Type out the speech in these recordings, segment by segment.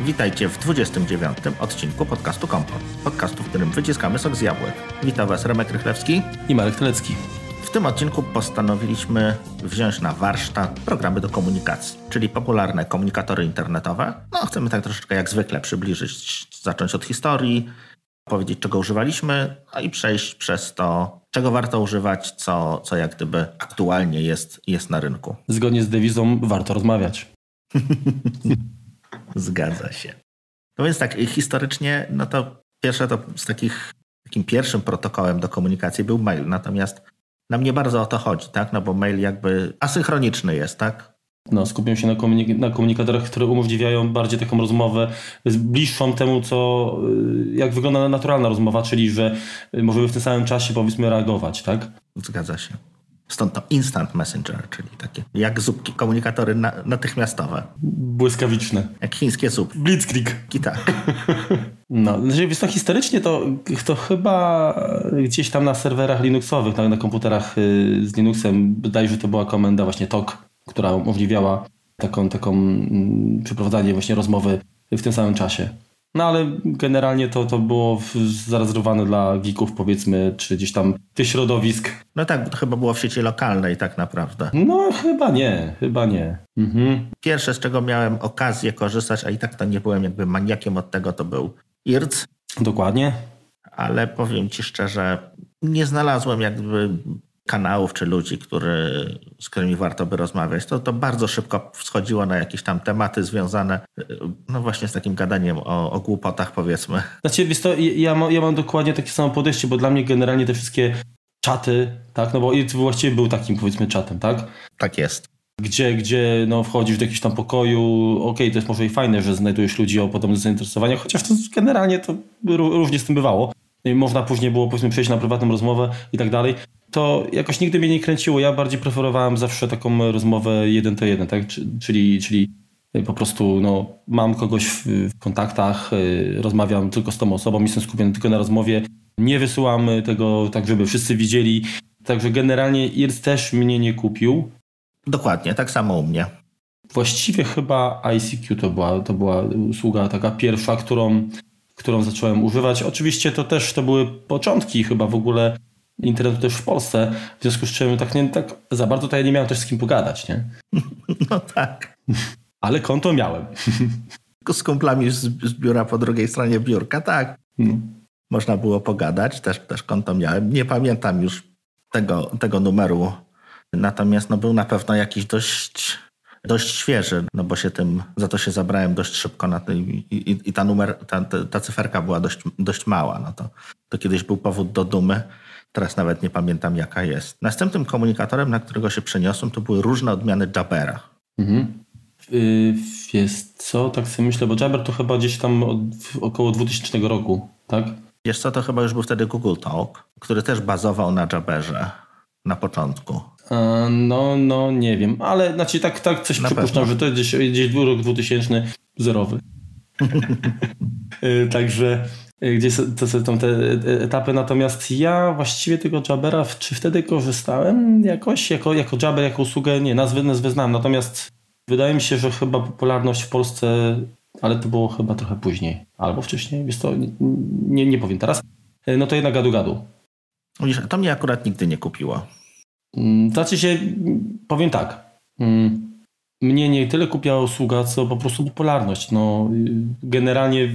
Witajcie w 29. odcinku podcastu Kompot. Podcastu, w którym wyciskamy sok z jabłek. Witam Was Remek Rychlewski i Marek Telecki. W tym odcinku postanowiliśmy wziąć na warsztat programy do komunikacji, czyli popularne komunikatory internetowe. No, chcemy tak troszeczkę jak zwykle przybliżyć, zacząć od historii, powiedzieć czego używaliśmy, no i przejść przez to, czego warto używać, co, co jak gdyby aktualnie jest, jest na rynku. Zgodnie z dewizą warto rozmawiać. Zgadza się. No więc tak, historycznie, no to pierwsze to z takich, takim pierwszym protokołem do komunikacji był mail, natomiast nam nie bardzo o to chodzi, tak? No bo mail jakby asynchroniczny jest, tak? No, skupiam się na, komunik na komunikatorach, które umożliwiają bardziej taką rozmowę bliższą temu, co, y, jak wygląda naturalna rozmowa, czyli że możemy w tym samym czasie powiedzmy reagować, tak? Zgadza się. Stąd to instant messenger, czyli takie jak zupki, komunikatory na, natychmiastowe. Błyskawiczne. Jak chińskie zupki. Blitzkrieg. Kita. No, znaczy, więc to historycznie to, to chyba gdzieś tam na serwerach Linuxowych, na, na komputerach y, z Linuxem, wydaje że to była komenda właśnie TOK, która umożliwiała taką, taką mm, przeprowadzanie właśnie rozmowy w tym samym czasie. No ale generalnie to, to było zarezerwowane dla geeków powiedzmy, czy gdzieś tam tych środowisk. No tak, to chyba było w sieci lokalnej tak naprawdę. No chyba nie, chyba nie. Mhm. Pierwsze, z czego miałem okazję korzystać, a i tak to nie byłem jakby maniakiem od tego, to był IRC. Dokładnie. Ale powiem Ci szczerze, nie znalazłem jakby kanałów czy ludzi, który, z którymi warto by rozmawiać, to, to bardzo szybko wschodziło na jakieś tam tematy związane no właśnie z takim gadaniem o, o głupotach powiedzmy. Znaczy, wiesz to, ja, mam, ja mam dokładnie takie samo podejście, bo dla mnie generalnie te wszystkie czaty, tak, no bo i właściwie był takim powiedzmy czatem, tak? Tak jest. Gdzie, gdzie no, wchodzisz do jakiegoś tam pokoju, okej, okay, to jest może i fajne, że znajdujesz ludzi o podobnych zainteresowaniach, chociaż to generalnie to różnie z tym bywało. I można później było powiedzmy przejść na prywatną rozmowę i tak dalej to jakoś nigdy mnie nie kręciło. Ja bardziej preferowałem zawsze taką rozmowę jeden to jeden, tak? Czyli, czyli po prostu no, mam kogoś w, w kontaktach, yy, rozmawiam tylko z tą osobą, jestem skupiony tylko na rozmowie. Nie wysyłam tego tak, żeby wszyscy widzieli. Także generalnie IRC też mnie nie kupił. Dokładnie, tak samo u mnie. Właściwie chyba ICQ to była, to była usługa taka pierwsza, którą, którą zacząłem używać. Oczywiście to też to były początki chyba w ogóle internetu też w Polsce, w związku z czym tak, nie, tak za bardzo ja nie miałem też z kim pogadać, nie? No tak. Ale konto miałem. Z kumplami z, z biura po drugiej stronie biurka, tak. Hmm. Można było pogadać, też, też konto miałem. Nie pamiętam już tego, tego numeru, natomiast no, był na pewno jakiś dość dość świeży, no bo się tym, za to się zabrałem dość szybko na tym i, i, i ta numer, ta, ta, cyferka była dość, dość mała, no to, to kiedyś był powód do dumy. Teraz nawet nie pamiętam jaka jest. Następnym komunikatorem, na którego się przeniosłem, to były różne odmiany Jabera. Mhm. Yy, jest co, tak sobie myślę, bo Jabber to chyba gdzieś tam od, około 2000 roku, tak? Wiesz co, to chyba już był wtedy Google Talk, który też bazował na Jabberze na początku. no, no nie wiem, ale znaczy tak, tak coś na przypuszczam, pewno. że to gdzieś, gdzieś był rok 2000 zerowy. Y, także gdzie to są te etapy. Natomiast ja właściwie tego Jabera, czy wtedy korzystałem jakoś, jako, jako Jabber, jako usługę, nie, nazwy, nazwy znam. Natomiast wydaje mi się, że chyba popularność w Polsce, ale to było chyba trochę później, albo wcześniej, więc to nie, nie powiem teraz. Y, no to jednak gadu-gadu. To mnie akurat nigdy nie kupiło. Mm, znaczy się, powiem tak. Mm, mnie nie tyle kupiła usługa, co po prostu popularność. No, y, generalnie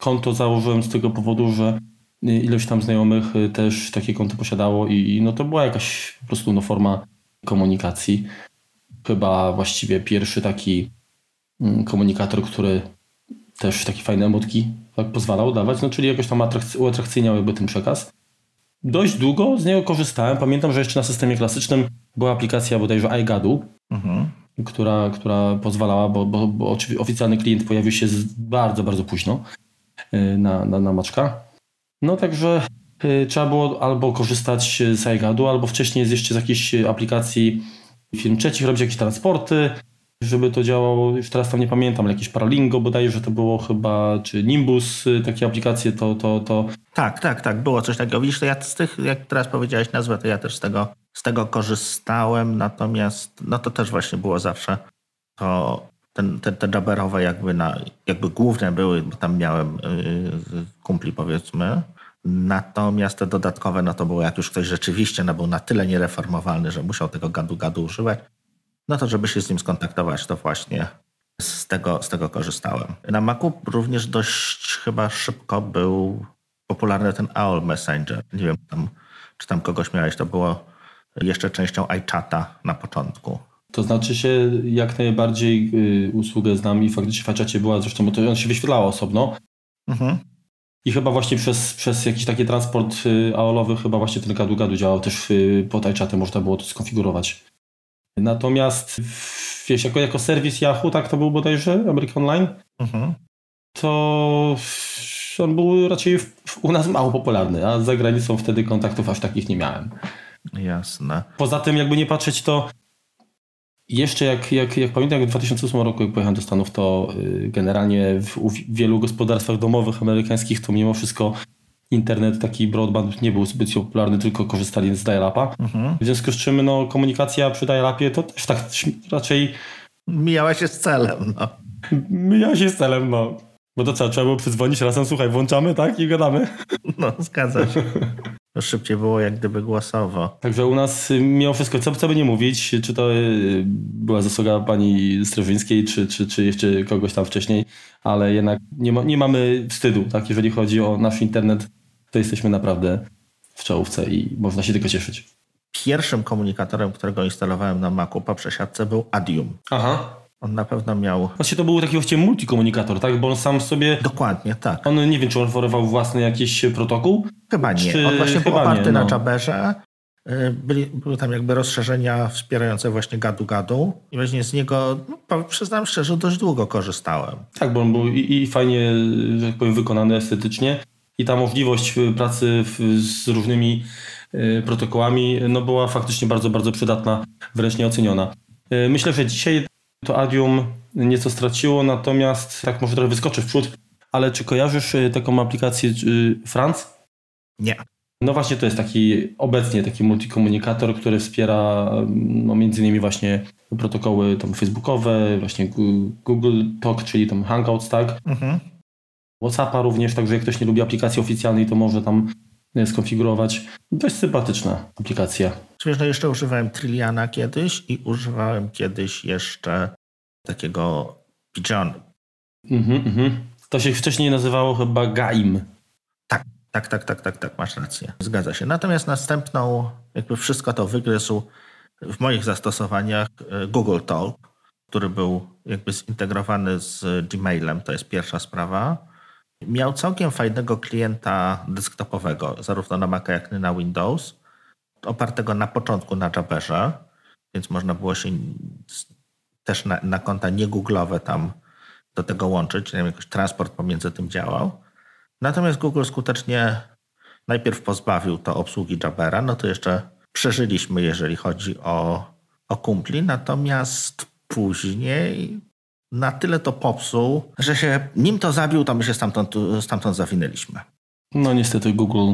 konto założyłem z tego powodu, że ilość tam znajomych y, też takie konto posiadało i no to była jakaś po prostu no, forma komunikacji. Chyba właściwie pierwszy taki mm, komunikator, który też takie fajne emotki tak pozwalał dawać, no czyli jakoś tam uatrakcyjniał jakby ten przekaz. Dość długo z niego korzystałem. Pamiętam, że jeszcze na systemie klasycznym była aplikacja bodajże iGadu, mhm. która, która pozwalała, bo, bo, bo oficjalny klient pojawił się bardzo, bardzo późno. Y, na, na, na Maczka. No także y, trzeba było albo korzystać z iGadu, albo wcześniej z jeszcze z jakiejś aplikacji firm trzecich, robić jakieś transporty. żeby to działało, już teraz tam nie pamiętam, jakieś Paralingo bodajże że to było chyba, czy Nimbus, y, takie aplikacje, to, to, to... Tak, tak, tak, było coś takiego. Widzisz, to ja z tych, jak teraz powiedziałeś nazwę, to ja też z tego, z tego korzystałem, natomiast no to też właśnie było zawsze to ten, te, te jakby, na, jakby główne były, bo tam miałem yy, kumpli powiedzmy, Natomiast te dodatkowe, no to było jak już ktoś rzeczywiście no, był na tyle niereformowalny, że musiał tego gadu-gadu używać, no to żeby się z nim skontaktować, to właśnie z tego, z tego korzystałem. Na Macu również dość chyba szybko był popularny ten AOL Messenger. Nie wiem, tam, czy tam kogoś miałeś, to było jeszcze częścią iChata na początku. To znaczy się jak najbardziej y, usługę znam i faktycznie w iChacie była zresztą, to on się wyświetlało osobno. Mhm. I chyba właśnie przez, przez jakiś taki transport y, AOL-owy chyba właśnie ten gadu-gadu działał też y, pod iChatem, można było to skonfigurować. Natomiast wiesz, jako, jako serwis Yahoo, tak to był bodajże, American Online, mhm. to on był raczej w, u nas mało popularny, a za granicą wtedy kontaktów aż takich nie miałem. Jasne. Poza tym, jakby nie patrzeć, to jeszcze jak, jak, jak pamiętam, jak w 2008 roku jak pojechałem do Stanów, to y, generalnie w, w wielu gospodarstwach domowych amerykańskich to mimo wszystko internet, taki broadband nie był zbyt popularny, tylko korzystali z dial-upa. Mhm. W związku z czym no, komunikacja przy dial-upie to też tak raczej... Mijała się z celem. No. Mijała się z celem, no. Bo to co, trzeba było przydzwonić razem, słuchaj, włączamy, tak? I gadamy. No, zgadza się. To szybciej było jak gdyby głosowo. Także u nas mimo wszystko, co, co by nie mówić, czy to y, była zasługa pani Streżyńskiej, czy, czy, czy jeszcze kogoś tam wcześniej, ale jednak nie, ma, nie mamy wstydu, tak? Jeżeli chodzi o nasz internet, to jesteśmy naprawdę w czołówce i można się tylko cieszyć. Pierwszym komunikatorem, którego instalowałem na Macu po przesiadce był Adium. Aha. On na pewno miał. Właściwie to był taki właściwie multikomunikator, tak? Bo on sam sobie. Dokładnie, tak. On nie wiem, czy on oferował własny jakiś protokół? Chyba nie. Czy... On właśnie był oparty nie, no. na Jabberze. Y, byli, były tam jakby rozszerzenia wspierające właśnie gadu-gadu i właśnie z niego, no, przyznam szczerze, dość długo korzystałem. Tak, bo on był i, i fajnie, że tak powiem, wykonany estetycznie i ta możliwość pracy w, z różnymi y, protokołami no, była faktycznie bardzo, bardzo przydatna, wręcz nieoceniona. Y, myślę, że dzisiaj to Adium nieco straciło, natomiast tak może trochę wyskoczy w przód, ale czy kojarzysz y, taką aplikację y, Franz? Nie. No właśnie to jest taki obecnie taki multikomunikator, który wspiera no między innymi właśnie protokoły tam facebookowe, właśnie Google Talk, czyli tam Hangouts, tak? Mhm. Whatsappa również, także jak ktoś nie lubi aplikacji oficjalnej, to może tam skonfigurować. Dość sympatyczna aplikacja. Wiesz, no jeszcze używałem Trilliana kiedyś i używałem kiedyś jeszcze takiego Pigeon. Mhm, mhm. To się wcześniej nazywało chyba Gaim. Tak, tak, tak, tak, tak, tak, masz rację. Zgadza się. Natomiast następną, jakby wszystko to wygryzł w moich zastosowaniach e, Google Talk, który był jakby zintegrowany z Gmailem, to jest pierwsza sprawa. Miał całkiem fajnego klienta desktopowego, zarówno na Maca, jak i na Windows, opartego na początku na Jabberze, więc można było się też na, na konta niegooglowe tam do tego łączyć, nie jakiś transport pomiędzy tym działał. Natomiast Google skutecznie najpierw pozbawił to obsługi Jabbera, no to jeszcze przeżyliśmy, jeżeli chodzi o, o kumpli, natomiast później na tyle to popsuł, że się nim to zabił, to my się stamtąd, stamtąd zawinęliśmy. No niestety Google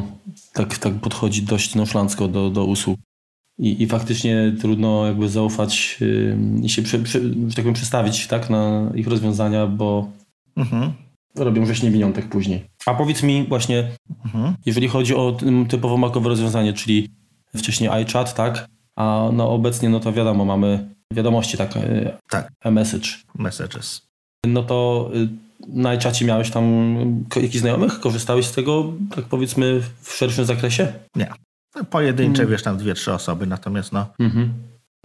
tak, tak podchodzi dość nonszalancko do, do usług. I, I faktycznie trudno jakby zaufać yy, i się, przy, tak powiem, przestawić tak, na ich rozwiązania, bo mhm. robią wrześnie winiątek później. A powiedz mi właśnie, mhm. jeżeli chodzi o typowo makowe rozwiązanie, czyli wcześniej iChat, tak? A no obecnie, no to wiadomo, mamy wiadomości, tak? Y, tak. E-message. Messages. No to y, na iChacie miałeś tam jakichś znajomych? Korzystałeś z tego, tak powiedzmy, w szerszym zakresie? Nie. Pojedyncze, hmm. wiesz, tam dwie, trzy osoby, natomiast no, mhm.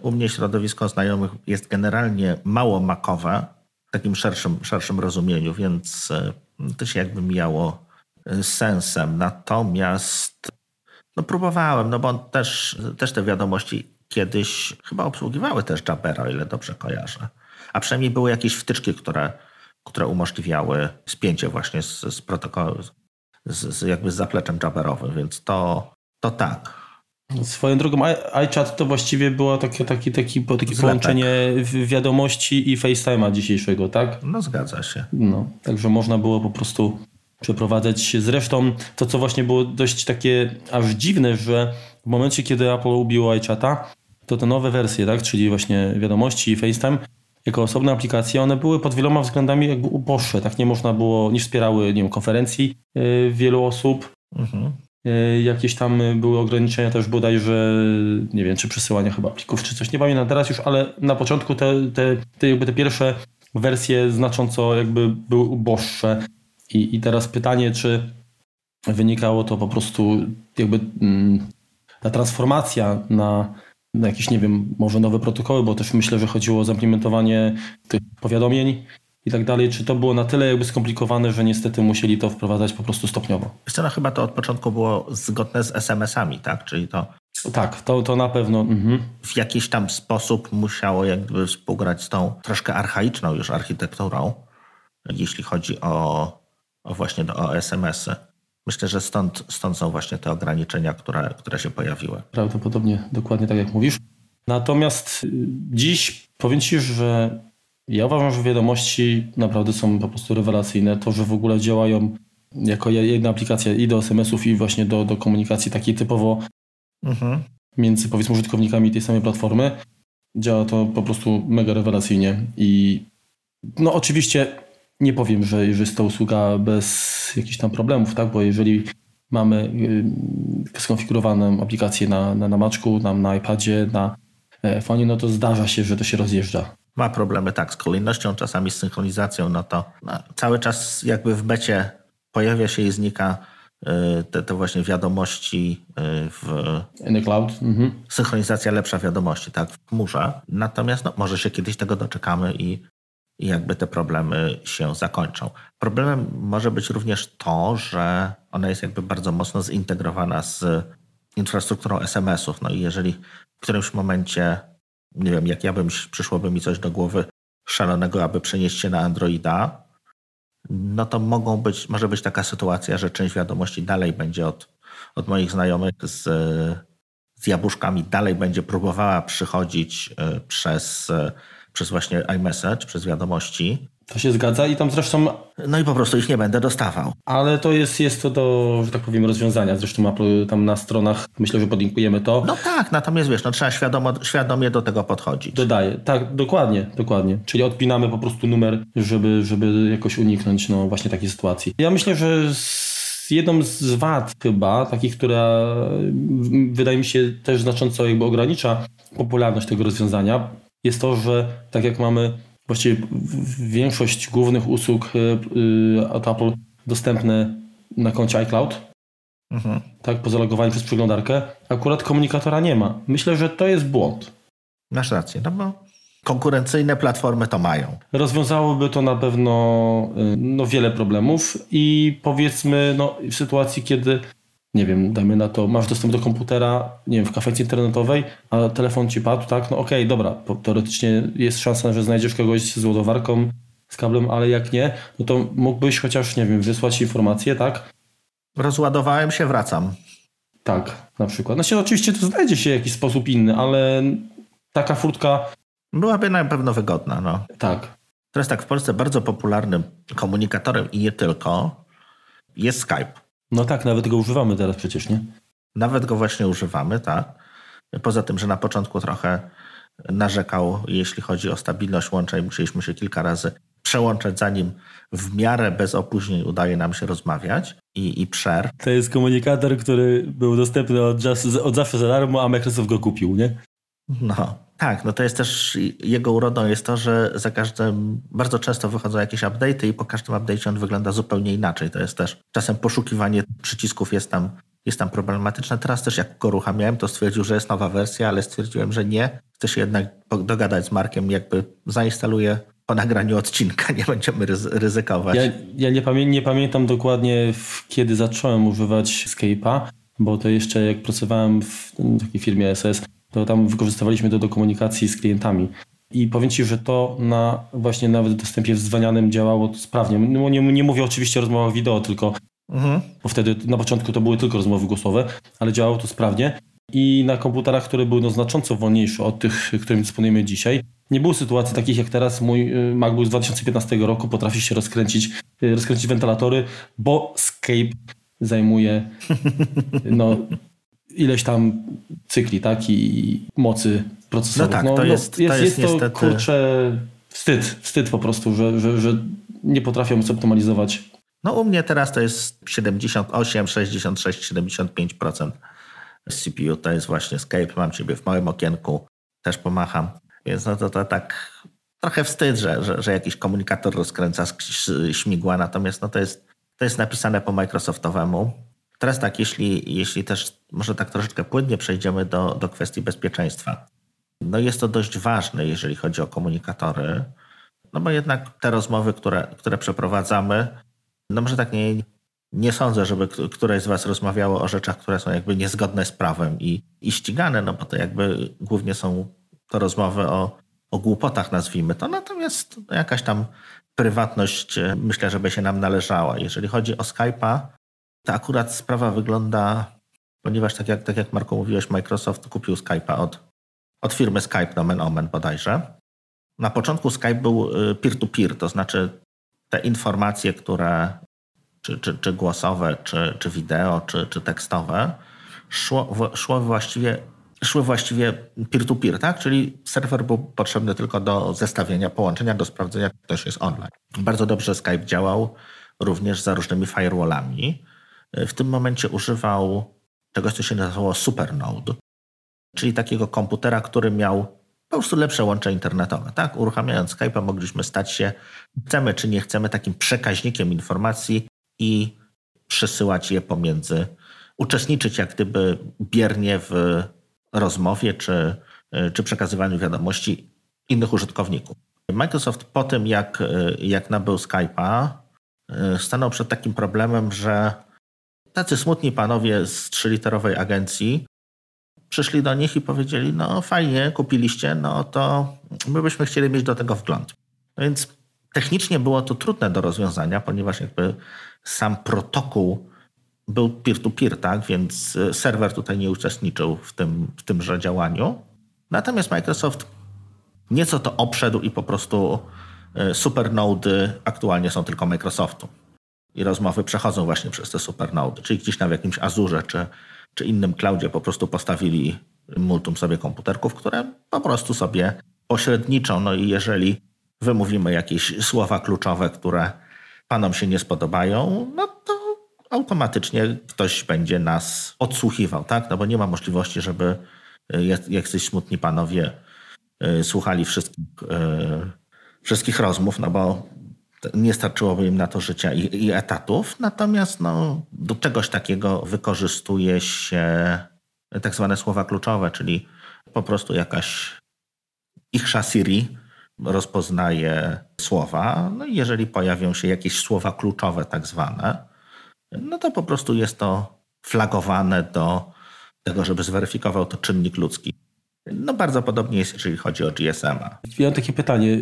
u mnie środowisko znajomych jest generalnie mało makowe, w takim szerszym, szerszym rozumieniu, więc y, to się jakby mijało sensem. Natomiast no próbowałem, no bo też, też te wiadomości kiedyś chyba obsługiwały też Jabbera, o ile dobrze kojarzę. A przynajmniej były jakieś wtyczki, które, które umożliwiały spięcie właśnie z, z protokołem, z, z, jakby z zapleczem Jabberowym, więc to, to tak. Swoją drogą iChat to właściwie było takie, takie, takie, takie połączenie wiadomości i FaceTime'a dzisiejszego, tak? No zgadza się. No, także można było po prostu przeprowadzać. Zresztą to, co właśnie było dość takie aż dziwne, że w momencie, kiedy Apple ubiło iChata, to te nowe wersje, tak, czyli właśnie wiadomości i FaceTime, jako osobne aplikacje, one były pod wieloma względami jakby uboższe, tak nie można było, nie wspierały, nie wiem, konferencji yy, wielu osób. Mhm. Yy, jakieś tam były ograniczenia też bodajże, nie wiem, czy przesyłania chyba plików, czy coś, nie pamiętam teraz już, ale na początku te, te, te, jakby te pierwsze wersje znacząco jakby były uboższe. I, I teraz pytanie, czy wynikało to po prostu jakby mm, ta transformacja na, na jakieś, nie wiem, może nowe protokoły, bo też myślę, że chodziło o zaimplementowanie tych powiadomień i tak dalej. Czy to było na tyle jakby skomplikowane, że niestety musieli to wprowadzać po prostu stopniowo? Wiesz no chyba to od początku było zgodne z SMS-ami, tak? Czyli to... Tak, to, to na pewno. Mhm. W jakiś tam sposób musiało jakby współgrać z tą troszkę archaiczną już architekturą, jeśli chodzi o właśnie do, o SMS-y. Myślę, że stąd, stąd są właśnie te ograniczenia, które, które się pojawiły. Prawdopodobnie dokładnie tak jak mówisz. Natomiast y, dziś powiem Ci, że ja uważam, że wiadomości naprawdę są po prostu rewelacyjne. To, że w ogóle działają jako jedna aplikacja i do SMS-ów, i właśnie do, do komunikacji takiej typowo mhm. między powiedzmy użytkownikami tej samej platformy, działa to po prostu mega rewelacyjnie. I no oczywiście nie powiem, że, że jest to usługa bez jakichś tam problemów, tak? bo jeżeli mamy y, skonfigurowaną aplikację na, na, na Maczku, na, na iPadzie, na iPhone'ie, no to zdarza się, że to się rozjeżdża. Ma problemy tak z kolejnością, czasami z synchronizacją, no to no, cały czas jakby w becie pojawia się i znika y, te, te właśnie wiadomości y, w... In the cloud. Mhm. Synchronizacja lepsza wiadomości, tak, w chmurze. Natomiast no, może się kiedyś tego doczekamy i i jakby te problemy się zakończą. Problemem może być również to, że ona jest jakby bardzo mocno zintegrowana z infrastrukturą SMS-ów. No i jeżeli w którymś momencie, nie wiem, jak ja bym, przyszłoby mi coś do głowy szalonego, aby przenieść się na Androida, no to mogą być, może być taka sytuacja, że część wiadomości dalej będzie od, od moich znajomych z, z jabłuszkami, dalej będzie próbowała przychodzić e, przez przez właśnie iMessage, przez wiadomości. To się zgadza i tam zresztą... No i po prostu ich nie będę dostawał. Ale to jest, jest to do, że tak powiem, rozwiązania. Zresztą Apple tam na stronach, myślę, że podlinkujemy to. No tak, natomiast wiesz, no trzeba świadomo, świadomie do tego podchodzić. Dodaję, tak, dokładnie, dokładnie. Czyli odpinamy po prostu numer, żeby, żeby jakoś uniknąć no właśnie takiej sytuacji. Ja myślę, że jedną z wad chyba, takich, która wydaje mi się też znacząco jakby ogranicza popularność tego rozwiązania, jest to, że tak jak mamy właściwie większość głównych usług y, y, od Apple dostępne na koncie iCloud, mhm. tak, po zalogowaniu przez przeglądarkę, akurat komunikatora nie ma. Myślę, że to jest błąd. Masz rację, no bo konkurencyjne platformy to mają. Rozwiązałoby to na pewno y, no, wiele problemów i powiedzmy no, w sytuacji, kiedy nie wiem, dajmy na to, masz dostęp do komputera, nie wiem, w kafecie internetowej, a telefon ci padł, tak, no okej, okay, dobra, teoretycznie jest szansa, że znajdziesz kogoś z ładowarką, z kablem, ale jak nie, no to mógłbyś chociaż, nie wiem, wysłać informację, tak? Rozładowałem się, wracam. Tak, na przykład. Znaczy oczywiście to znajdzie się jakiś sposób inny, ale taka furtka... Byłaby na pewno wygodna, no. Tak. Teraz tak, w Polsce bardzo popularnym komunikatorem i nie tylko jest Skype. No tak, nawet go używamy teraz przecież, nie? Nawet go właśnie używamy, tak. Poza tym, że na początku trochę narzekał, jeśli chodzi o stabilność łącza i musieliśmy się kilka razy przełączać, zanim w miarę bez opóźnień udaje nam się rozmawiać i, i przer. To jest komunikator, który był dostępny od, od zawsze za darmo, a Microsoft go kupił, nie? No, tak, no to jest też jego urodą jest to, że za każdym bardzo często wychodzą jakieś update'y i po każdym update'cie on wygląda zupełnie inaczej. To jest też czasem poszukiwanie przycisków jest tam, jest tam problematyczne. Teraz też jak go uruchamiałem, to stwierdził, że jest nowa wersja, ale stwierdziłem, że nie. Chcę się jednak dogadać z Markiem, jakby zainstaluję po nagraniu odcinka, nie będziemy ryzykować. Ja, ja nie, pamię nie pamiętam dokładnie, kiedy zacząłem używać Skype'a, bo to jeszcze jak pracowałem w takiej firmie SS, to tam wykorzystywaliśmy to do komunikacji z klientami. I powiem Ci, że to na właśnie nawet dostępie wzwanianym działało sprawnie. No, nie, nie mówię oczywiście o rozmowach wideo, tylko mhm. bo wtedy na początku to były tylko rozmowy głosowe, ale działało to sprawnie. i na komputerach, które były no znacząco wolniejsze od tych, którymi dysponujemy dzisiaj. Nie było sytuacji takich jak teraz. Mój y, MacBook z 2015 roku potrafi się rozkręcić, y, rozkręcić wentylatory, bo Scape zajmuje no, ileś tam cykli, tak? I mocy procesorów. No tak, no, to jest, no, jest, to jest, jest to, kurczę, wstyd, wstyd po prostu, że, że, że nie potrafią zoptymalizować. No u mnie teraz to jest 78, 66, 75% CPU. To jest właśnie Skype. Mam ciebie w małym okienku. Też pomacham. Więc no to, to tak trochę wstyd, że, że, że jakiś komunikator rozkręca śmigła. Natomiast no to jest, to jest napisane po Microsoftowemu. Teraz tak, jeśli, jeśli też może tak troszeczkę płynnie przejdziemy do, do kwestii bezpieczeństwa. No jest to dość ważne, jeżeli chodzi o komunikatory, no bo jednak te rozmowy, które, które przeprowadzamy, no może tak nie, nie sądzę, żeby któreś z Was rozmawiało o rzeczach, które są jakby niezgodne z prawem i, i ścigane, no bo to jakby głównie są to rozmowy o, o głupotach, nazwijmy to. Natomiast jakaś tam prywatność e, myślę, żeby się nam należała. Jeżeli chodzi o Skype'a, to akurat sprawa wygląda, ponieważ tak jak, tak jak Marko mówiłeś, Microsoft kupił Skype'a od, od firmy Skype, nomen omen bodajże. Na początku Skype był e, peer-to-peer, to znaczy te informacje, które czy, czy, czy głosowe, czy, czy wideo, czy, czy tekstowe, szło, szło właściwie, szły właściwie peer-to-peer, tak? Czyli serwer był potrzebny tylko do zestawienia połączenia, do sprawdzenia, czy ktoś jest online. Bardzo dobrze Skype działał również za różnymi firewallami. W tym momencie używał czegoś, co się nazywało Supernode, czyli takiego komputera, który miał po prostu lepsze łącze internetowe. Tak? Uruchamiając Skype'a mogliśmy stać się, chcemy czy nie chcemy, takim przekaźnikiem informacji i przesyłać je pomiędzy, uczestniczyć jak gdyby biernie w rozmowie czy, czy przekazywaniu wiadomości innych użytkowników. Microsoft po tym, jak, jak nabył Skype'a, stanął przed takim problemem, że tacy smutni panowie z trzyliterowej agencji przyszli do nich i powiedzieli, no fajnie, kupiliście, no to my byśmy chcieli mieć do tego wgląd. No więc technicznie było to trudne do rozwiązania, ponieważ jakby sam protokół był peer-to-peer, tak? więc e, serwer tutaj nie uczestniczył w, tym, w tymże działaniu. Natomiast Microsoft nieco to obszedł i po prostu e, supernody aktualnie są tylko Microsoftu. I rozmowy przechodzą właśnie przez te supernody, czyli gdzieś tam w jakimś Azurze czy, czy innym cloudzie po prostu postawili multum sobie komputerków, które po prostu sobie pośredniczą. No i jeżeli wymówimy jakieś słowa kluczowe, które panom się nie spodobają, no to automatycznie ktoś będzie nas odsłuchiwał, tak? No bo nie ma możliwości, żeby e, jacyś smutni panowie e, słuchali wszystkich, e, wszystkich rozmów, no bo nie starczyłoby im na to życia i, i etatów. Natomiast no, do czegoś takiego wykorzystuje się tak zwane słowa kluczowe, czyli po prostu jakaś ich Siri rozpoznaje słowa. No i jeżeli pojawią się jakieś słowa kluczowe, tak zwane, no to po prostu jest to flagowane do tego, żeby zweryfikował to czynnik ludzki. No bardzo podobnie jest, jeżeli chodzi o GSM-a. Ja mam takie pytanie.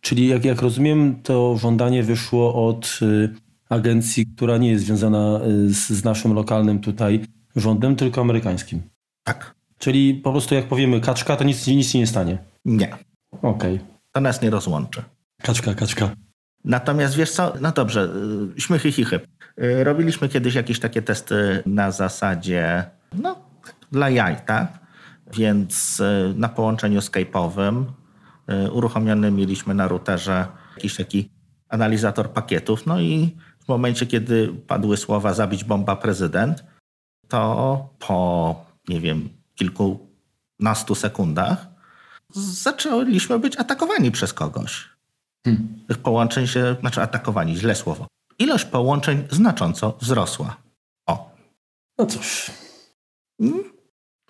Czyli jak, jak rozumiem, to żądanie wyszło od y, agencji, która nie jest związana y, z, z naszym lokalnym tutaj rządem, tylko amerykańskim. Tak. Czyli po prostu jak powiemy kaczka, to nic, nic się nie stanie. Nie. Okej. Okay. To nas nie rozłączy. Kaczka, kaczka. Natomiast wiesz co, no dobrze, y, śmychy chichy. Robiliśmy kiedyś jakieś takie testy na zasadzie, no dla jaj, tak? Więc na połączeniu Skype'owym uruchomiony mieliśmy na routerze jakiś taki analizator pakietów, no i w momencie, kiedy padły słowa zabić bomba prezydent, to po, nie wiem, kilkunastu sekundach zaczęliśmy być atakowani przez kogoś. Hmm. Tych połączeń się, znaczy atakowani, źle słowo. Ilość połączeń znacząco wzrosła. O. No cóż.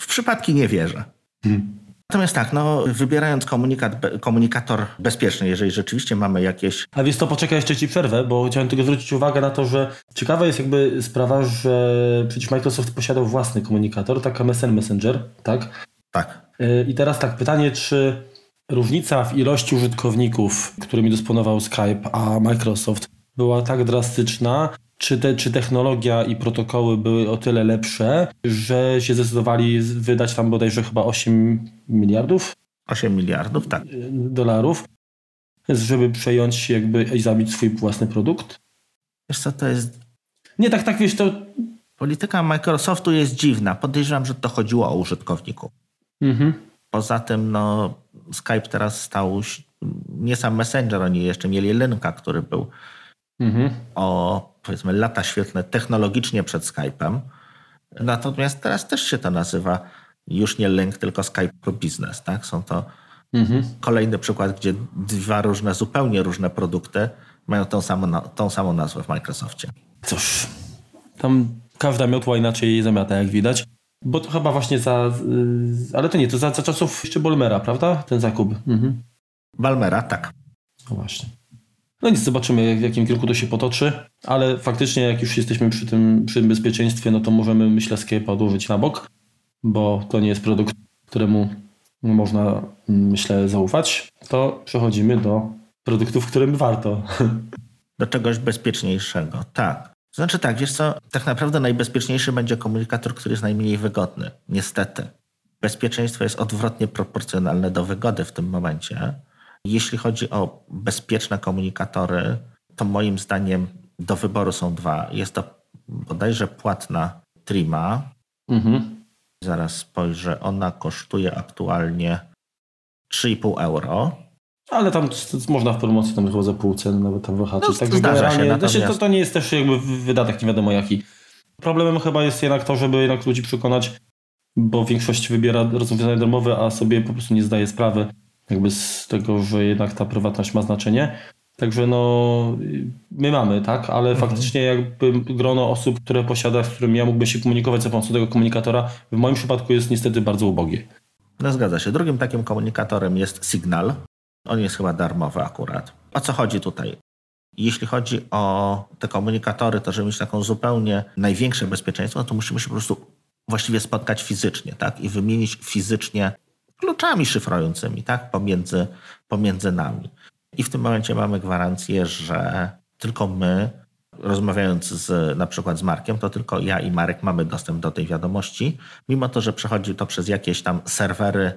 W przypadki nie wierzę. Hmm. Natomiast tak, no, wybierając komunikat, komunikator bezpieczny, jeżeli rzeczywiście mamy jakieś. A więc to poczekaj, jeszcze ci przerwę, bo chciałem tylko zwrócić uwagę na to, że ciekawa jest jakby sprawa, że przecież Microsoft posiadał własny komunikator, tak MSN Messenger, tak? Tak. Y, I teraz tak, pytanie, czy różnica w ilości użytkowników, którymi dysponował Skype, a Microsoft była tak drastyczna, czy, te, czy technologia i protokoły były o tyle lepsze, że się zdecydowali wydać tam bodajże chyba 8 miliardów? 8 miliardów, tak. Dolarów, żeby przejąć jakby i zabić swój własny produkt? Wiesz co, to jest... Nie, tak, tak, wiesz, to... Polityka Microsoftu jest dziwna. Podejrzewam, że to chodziło o użytkowników. Mhm. Poza tym, no, Skype teraz stał nie sam Messenger, oni jeszcze mieli Lynka, który był mhm. o powiedzmy lata świetlne technologicznie przed Skype'em. Natomiast teraz też się to nazywa już nie Link, tylko Skype for Business. Tak? Są to mhm. kolejny przykład, gdzie dwa różne, zupełnie różne produkty mają tą samą, tą samą nazwę w Microsoftie. Cóż, tam każda miotła inaczej zamiata, jak widać. Bo to chyba właśnie za. Ale to nie, to za, za czasów jeszcze Bolmera, prawda? Ten zakup. Mhm. Balmera, tak. No właśnie. No nic, zobaczymy w jakim kierunku to się potoczy, ale faktycznie jak już jesteśmy przy tym, przy tym bezpieczeństwie, no to możemy myślę Skype'a odłożyć na bok, bo to nie jest produkt, któremu można myślę zaufać. To przechodzimy do produktów, którym warto. Do czegoś bezpieczniejszego, tak. Znaczy tak, wiesz co, tak naprawdę najbezpieczniejszy będzie komunikator, który jest najmniej wygodny. Niestety. Bezpieczeństwo jest odwrotnie proporcjonalne do wygody w tym momencie. Jeśli chodzi o bezpieczne komunikatory, to moim zdaniem do wyboru są dwa. Jest to bodajże płatna Trima. Mhm. Zaraz spojrzę, ona kosztuje aktualnie 3,5 euro. Ale tam można w promocji tam chyba za pół ceny nawet tam wyhaczyć. No, tak zdarza się, natomiast... Znaczy, to, to nie jest też jakby wydatek nie wiadomo jaki. Problemem chyba jest jednak to, żeby jednak ludzi przekonać, bo większość wybiera rozwiązania domowe, a sobie po prostu nie zdaje sprawy jakby z tego, że jednak ta prywatność ma znaczenie. Także no, my mamy, tak, ale mhm. faktycznie jakby grono osób, które posiada, z którym ja mógłbym się komunikować za pomocą tego komunikatora, w moim przypadku jest niestety bardzo ubogie. No zgadza się. Drugim takim komunikatorem jest Signal. On jest chyba darmowy akurat. O co chodzi tutaj? Jeśli chodzi o te komunikatory, to żeby mieć taką zupełnie największe bezpieczeństwo, no to musimy się po prostu właściwie spotkać fizycznie, tak? I wymienić fizycznie kluczami szyfrującymi, tak? Pomiędzy, pomiędzy nami. I w tym momencie mamy gwarancję, że tylko my, rozmawiając z, na przykład z Markiem, to tylko ja i Marek mamy dostęp do tej wiadomości, mimo to, że przechodzi to przez jakieś tam serwery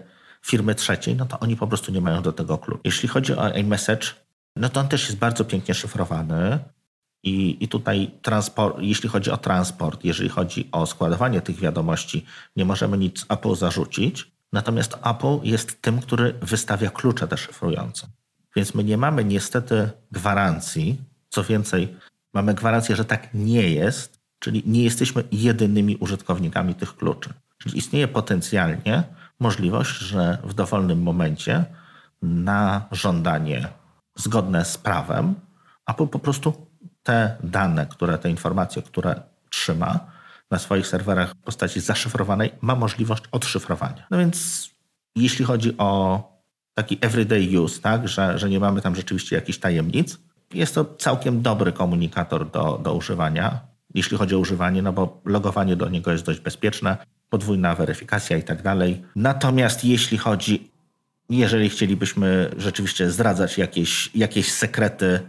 firmy trzeciej, no to oni po prostu nie mają do tego kluczu. Jeśli chodzi o iMessage, no to on też jest bardzo pięknie szyfrowany. I, I tutaj transport, jeśli chodzi o transport, jeżeli chodzi o składowanie tych wiadomości, nie możemy nic Apple zarzucić. Natomiast Apple jest tym, który wystawia klucze deszyfrujące. Więc my nie mamy niestety gwarancji, co więcej, mamy gwarancję, że tak nie jest, czyli nie jesteśmy jedynymi użytkownikami tych kluczy. Czyli istnieje potencjalnie możliwość, że w dowolnym momencie na żądanie zgodne z prawem Apple po prostu te dane, które, te informacje, które trzyma na swoich serwerach w postaci zaszyfrowanej, ma możliwość odszyfrowania. No więc jeśli chodzi o taki everyday use, tak, że, że nie mamy tam rzeczywiście jakichś tajemnic, jest to całkiem dobry komunikator do, do używania, jeśli chodzi o używanie, no bo logowanie do niego jest dość bezpieczne, podwójna weryfikacja i tak dalej. Natomiast jeśli chodzi, jeżeli chcielibyśmy rzeczywiście zdradzać jakieś, jakieś sekrety,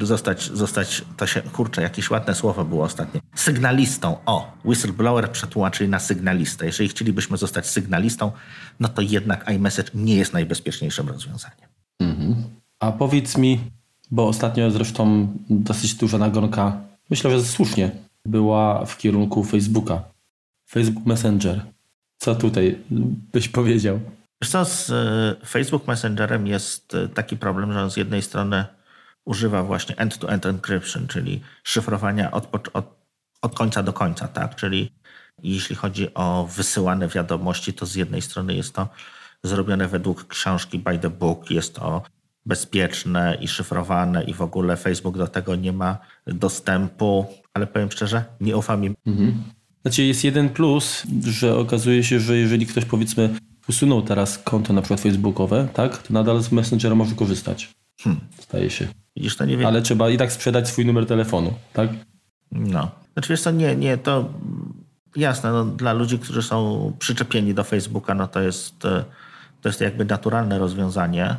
zostać, zostać, to się, kurczę, jakieś ładne słowo było ostatnio, sygnalistą. O, whistleblower przetłumaczyli na sygnalistę. Jeżeli chcielibyśmy zostać sygnalistą, no to jednak iMessage nie jest najbezpieczniejszym rozwiązaniem. Mhm. A powiedz mi, bo ostatnio zresztą dosyć duża nagonka, myślę, że słusznie, była w kierunku Facebooka. Facebook Messenger. Co tutaj byś powiedział? Wiesz co, z e, Facebook Messengerem jest e, taki problem, że on z jednej strony używa właśnie end-to-end encryption, czyli szyfrowania od, od, od końca do końca, tak? Czyli jeśli chodzi o wysyłane wiadomości, to z jednej strony jest to zrobione według książki by the book, jest to bezpieczne i szyfrowane i w ogóle Facebook do tego nie ma dostępu, ale powiem szczerze, nie ufam im. Mhm. Znaczy jest jeden plus, że okazuje się, że jeżeli ktoś powiedzmy usunął teraz konto na przykład facebookowe, tak, to nadal z Messengera może korzystać. Hmm. Staje się. Widzisz, to nie wiem. Ale trzeba i tak sprzedać swój numer telefonu, tak? No. Znaczy wiesz co, nie, nie, to jasne, no, dla ludzi, którzy są przyczepieni do Facebooka, no to jest, to jest jakby naturalne rozwiązanie.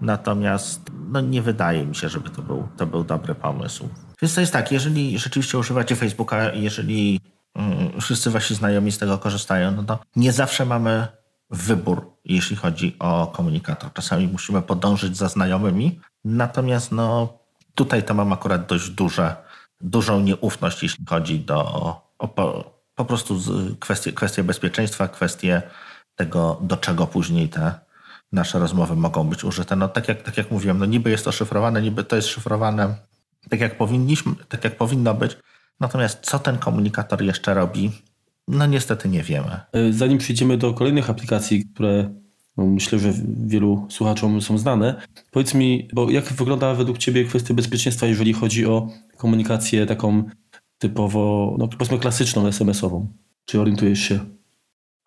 Natomiast no, nie wydaje mi się, żeby to był, to był dobry pomysł. Więc to jest tak, jeżeli rzeczywiście używacie Facebooka, jeżeli mm, wszyscy wasi znajomi z tego korzystają, no to nie zawsze mamy wybór, jeśli chodzi o komunikator. Czasami musimy podążyć za znajomymi, natomiast no, tutaj to mam akurat dość duże, dużą nieufność, jeśli chodzi do o, po, po prostu kwestie, kwestie bezpieczeństwa, kwestie tego, do czego później te nasze rozmowy mogą być użyte. No tak jak, tak jak mówiłem, no niby jest to szyfrowane, niby to jest szyfrowane tak jak powinniśmy, tak jak powinno być. Natomiast co ten komunikator jeszcze robi, no niestety nie wiemy. Zanim przejdziemy do kolejnych aplikacji, które myślę, że wielu słuchaczom są znane, powiedz mi, bo jak wygląda według Ciebie kwestia bezpieczeństwa, jeżeli chodzi o komunikację taką typowo, no powiedzmy klasyczną, SMS-ową? Czy orientujesz się?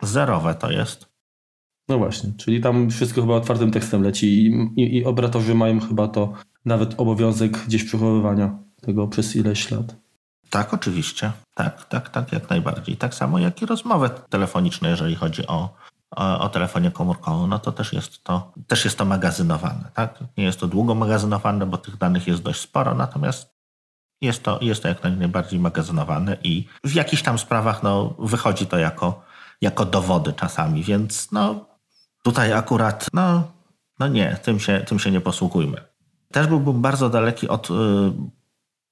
Zerowe to jest. No właśnie, czyli tam wszystko chyba otwartym tekstem leci i, i, i operatorzy mają chyba to nawet obowiązek gdzieś przechowywania tego przez ileś lat. Tak, oczywiście. Tak, tak, tak, jak najbardziej. Tak samo jak i rozmowy telefoniczne, jeżeli chodzi o, o, telefonie komórkowym, no to też jest to, też jest to magazynowane. Tak? Nie jest to długo magazynowane, bo tych danych jest dość sporo, natomiast jest to, jest to jak najbardziej magazynowane i w jakichś tam sprawach no, wychodzi to jako, jako dowody czasami, więc no, tutaj akurat no, no nie, tym się, tym się nie posługujmy. Też byłbym bardzo daleki od y,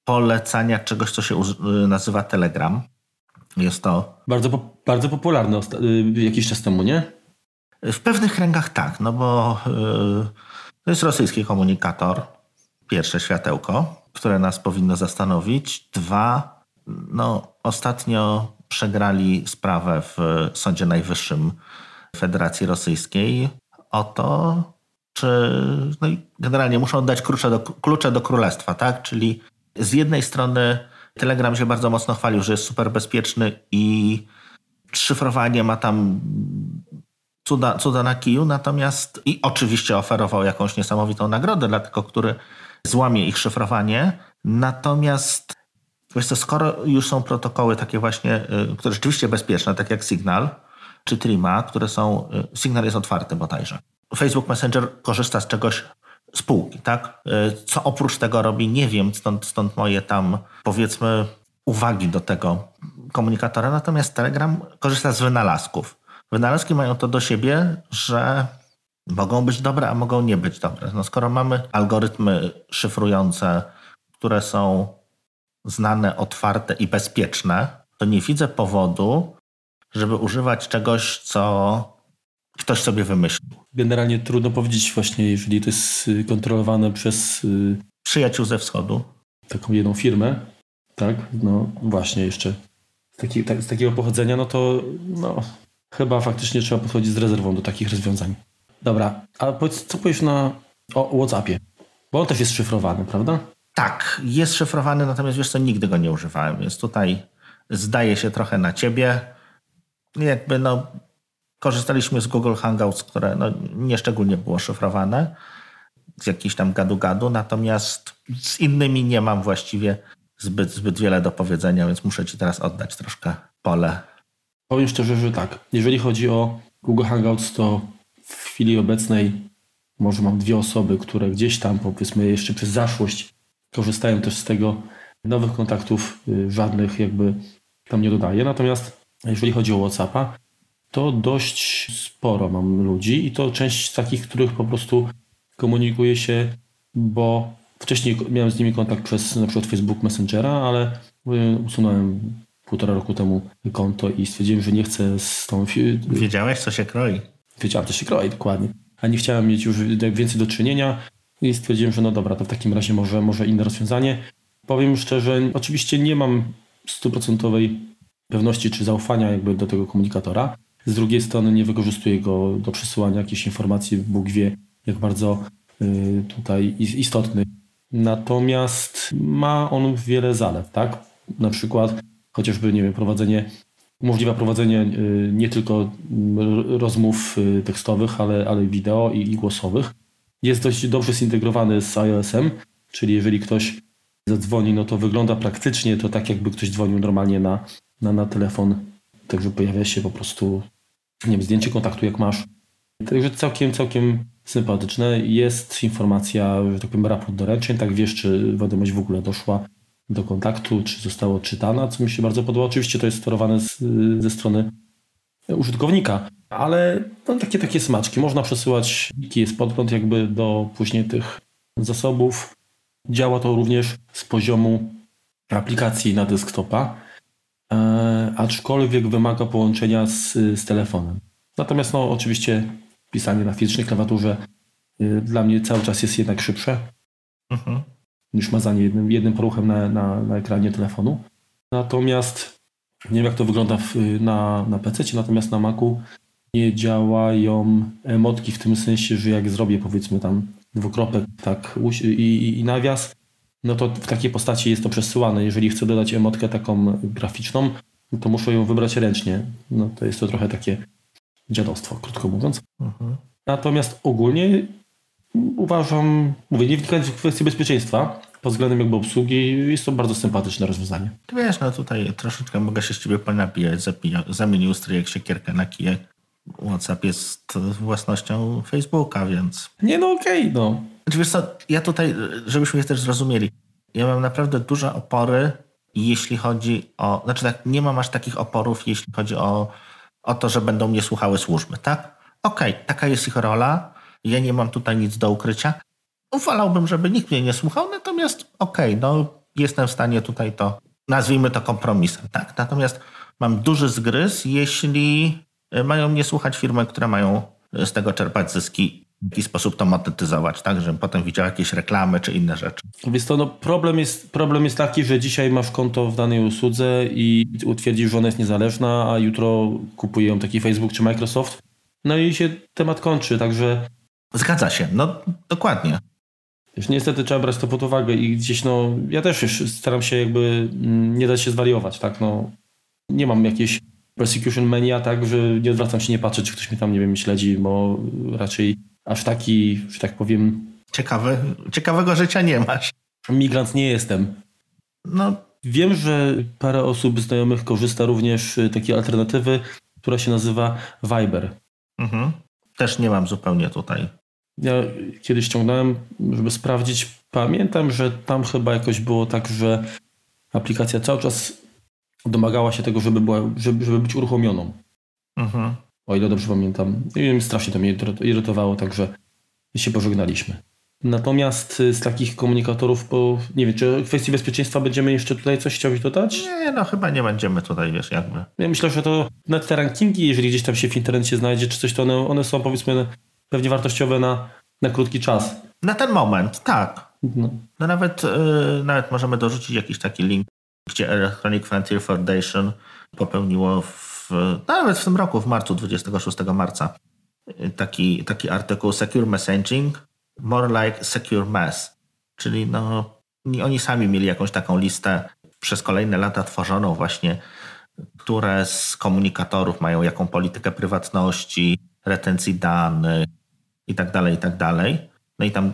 polecania czegoś, co się y, nazywa Telegram. Jest to. Bardzo, bardzo popularne y, jakiś czas temu, nie? W pewnych kręgach tak, no bo to jest rosyjski komunikator. Pierwsze światełko, które nas powinno zastanowić. Dwa, no ostatnio przegrali sprawę w Sądzie Najwyższym Federacji Rosyjskiej o to, czy no i generalnie muszą oddać klucze do, klucze do królestwa, tak? Czyli z jednej strony Telegram się bardzo mocno chwalił, że jest super bezpieczny i szyfrowanie ma tam cuda, cuda na kiju, natomiast i oczywiście oferował jakąś niesamowitą nagrodę dla tego, który złamie ich szyfrowanie. Natomiast wiesz co, skoro już są protokoły takie właśnie, y, które rzeczywiście bezpieczne, tak jak Signal czy Trima, które są, y, Signal jest otwarty bodajże, Facebook Messenger korzysta z czegoś spółki, tak? Y, co oprócz tego robi, nie wiem, stąd, stąd moje tam powiedzmy uwagi do tego komunikatora. Natomiast Telegram korzysta z wynalazków. Wynalazki mają to do siebie, że mogą być dobre, a mogą nie być dobre. No skoro mamy algorytmy szyfrujące, które są znane, otwarte i bezpieczne, to nie widzę powodu, żeby używać czegoś, co ktoś sobie wymyślił. Generalnie trudno powiedzieć właśnie, jeżeli to jest y, kontrolowane przez... Y, Przyjaciół ze wschodu. Taką jedną firmę, tak? No właśnie jeszcze z, taki, tak, z takiego pochodzenia, no to no, chyba faktycznie trzeba podchodzić z rezerwą do takich rozwiązań. Dobra, a powiedz, co powiesz na, o WhatsAppie? Bo on też jest szyfrowany, prawda? Tak, jest szyfrowany, natomiast wiesz co, nigdy go nie używałem, więc tutaj zdaje się trochę na ciebie. Jakby no, Korzystaliśmy z Google Hangouts, które no, nieszczególnie było szyfrowane, z jakiś tam gadu-gadu, natomiast z innymi nie mam właściwie zbyt, zbyt wiele do powiedzenia, więc muszę Ci teraz oddać troszkę pole. Powiem szczerze, że tak. Jeżeli chodzi o Google Hangouts, to w chwili obecnej może mam dwie osoby, które gdzieś tam, powiedzmy, jeszcze przez zaszłość korzystają też z tego. Nowych kontaktów y, żadnych jakby tam nie dodaję. Natomiast jeżeli chodzi o WhatsAppa, to dość sporo mam ludzi i to część takich, których po prostu komunikuję się, bo wcześniej miałem z nimi kontakt przez na przykład Facebook Messengera, ale usunąłem półtora roku temu konto i stwierdziłem, że nie chcę z tą... Wiedziałeś, co się kroi. Wiedziałem, co się kroi, dokładnie. A nie chciałem mieć już więcej do czynienia i stwierdziłem, że no dobra, to w takim razie może, może inne rozwiązanie. Powiem szczerze, oczywiście nie mam stuprocentowej pewności czy zaufania jakby do tego komunikatora, z drugiej strony nie wykorzystuje go do przesyłania jakichś informacji, Bóg wie, jak bardzo y, tutaj istotny. Natomiast ma on wiele zalet, tak? Na przykład chociażby, nie wiem, prowadzenie, umożliwia prowadzenie y, nie tylko rozmów y, tekstowych, ale, ale wideo i, i głosowych. Jest dość dobrze zintegrowany z iOS-em, czyli jeżeli ktoś zadzwoni, no to wygląda praktycznie to tak, jakby ktoś dzwonił normalnie na, na, na telefon. Także pojawia się po prostu nie wiem, zdjęcie kontaktu jak masz. Także całkiem, całkiem sympatyczne. Jest informacja, że tak powiem, raport doręczeń, tak wiesz, czy wiadomość w ogóle doszła do kontaktu, czy została odczytana, co mi się bardzo podoba. Oczywiście to jest sterowane z, ze strony użytkownika, ale no, takie takie smaczki. Można przesyłać jest podgląd jakby do później tych zasobów. Działa to również z poziomu aplikacji na desktopa, aczkolwiek wymaga połączenia z, z telefonem. Natomiast no, oczywiście pisanie na fizycznej klawiaturze y, dla mnie cały czas jest jednak szybsze mhm. niż mazanie jednym, jednym poruchem na, na, na ekranie telefonu. Natomiast nie wiem jak to wygląda w, na, na PC, natomiast na Macu nie działają emotki w tym sensie, że jak zrobię powiedzmy tam dwukropek tak i, i, i nawias, no to w takiej postaci jest to przesyłane. Jeżeli chcę dodać emotkę taką graficzną, to muszę ją wybrać ręcznie. No to jest to trochę takie dziadostwo, krótko mówiąc. Mhm. Natomiast ogólnie uważam, mówię, nie wnikając w kwestię bezpieczeństwa, pod względem jakby obsługi, jest to bardzo sympatyczne rozwiązanie. Ty wiesz, no tutaj troszeczkę mogę się z ciebie ponapijać, zamienił stryjek siekierkę na kijek. WhatsApp jest własnością Facebooka, więc... Nie, no okej, okay, no. Znaczy, wiesz co, ja tutaj, żebyśmy też zrozumieli, ja mam naprawdę duże opory, jeśli chodzi o... Znaczy tak, nie mam aż takich oporów, jeśli chodzi o o to, że będą mnie słuchały służby, tak? Okej, okay, taka jest ich rola, ja nie mam tutaj nic do ukrycia. Wolałbym, żeby nikt mnie nie słuchał, natomiast okej, okay, no jestem w stanie tutaj to, nazwijmy to kompromisem, tak? Natomiast mam duży zgryz, jeśli mają mnie słuchać firmy, które mają z tego czerpać zyski w jaki sposób to monetyzować, tak, żebym potem widział jakieś reklamy czy inne rzeczy. Więc to no, problem, jest, problem jest taki, że dzisiaj masz konto w danej usłudze i utwierdzisz, że ona jest niezależna, a jutro kupuje ją taki Facebook czy Microsoft. No i się temat kończy, także... Zgadza się, no dokładnie. Już niestety trzeba brać to pod uwagę i gdzieś no, ja też już staram się jakby mm, nie dać się zwariować, tak, no. Nie mam jakiejś persecution mania, tak, że nie odwracam się, nie patrzę, czy ktoś mnie tam, nie wiem, śledzi, bo raczej aż taki, że tak powiem. Ciekawy, ciekawego życia nie masz. Migrant nie jestem. No. Wiem, że parę osób znajomych korzysta również z takiej alternatywy, która się nazywa Viber. Mhm. Też nie mam zupełnie tutaj. Ja kiedyś ściągnąłem, żeby sprawdzić. Pamiętam, że tam chyba jakoś było tak, że aplikacja cały czas domagała się tego, żeby, była, żeby, żeby być uruchomioną. Mhm o ile dobrze pamiętam. I strasznie to mnie irytowało, także się pożegnaliśmy. Natomiast y, z takich komunikatorów, bo nie wiem, czy w kwestii bezpieczeństwa będziemy jeszcze tutaj coś chciałeś dodać? Nie, no chyba nie będziemy tutaj, wiesz, jakby. Ja myślę, że to nawet te rankingi, jeżeli gdzieś tam się w internecie znajdzie, czy coś, to one, one są powiedzmy pewnie wartościowe na, na krótki czas. Na ten moment, tak. No, no nawet, yy, nawet możemy dorzucić jakiś taki link, gdzie Electronic Frontier Foundation popełniło w nawet w tym roku, w marcu, 26 marca, taki, taki artykuł Secure Messaging, more like Secure Mass, czyli no, oni sami mieli jakąś taką listę przez kolejne lata tworzoną właśnie, które z komunikatorów mają jaką politykę prywatności, retencji danych i tak dalej, i tak. No i tam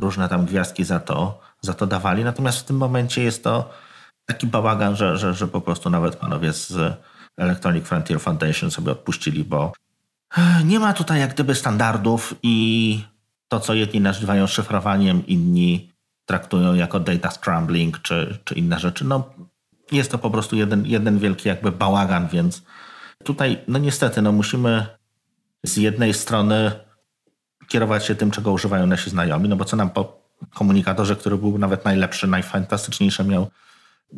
różne tam gwiazdki za to, za to dawali. Natomiast w tym momencie jest to taki bałagan, że, że, że po prostu nawet panowie z Electronic Frontier Foundation sobie odpuścili, bo nie ma tutaj jak gdyby standardów i to, co jedni nazywają szyfrowaniem, inni traktują jako data scrambling czy, czy inne rzeczy. No, jest to po prostu jeden, jeden wielki jakby bałagan, więc tutaj no niestety no musimy z jednej strony kierować się tym, czego używają nasi znajomi, no bo co nam po komunikatorze, który był nawet najlepszy, najfantastyczniejszy miał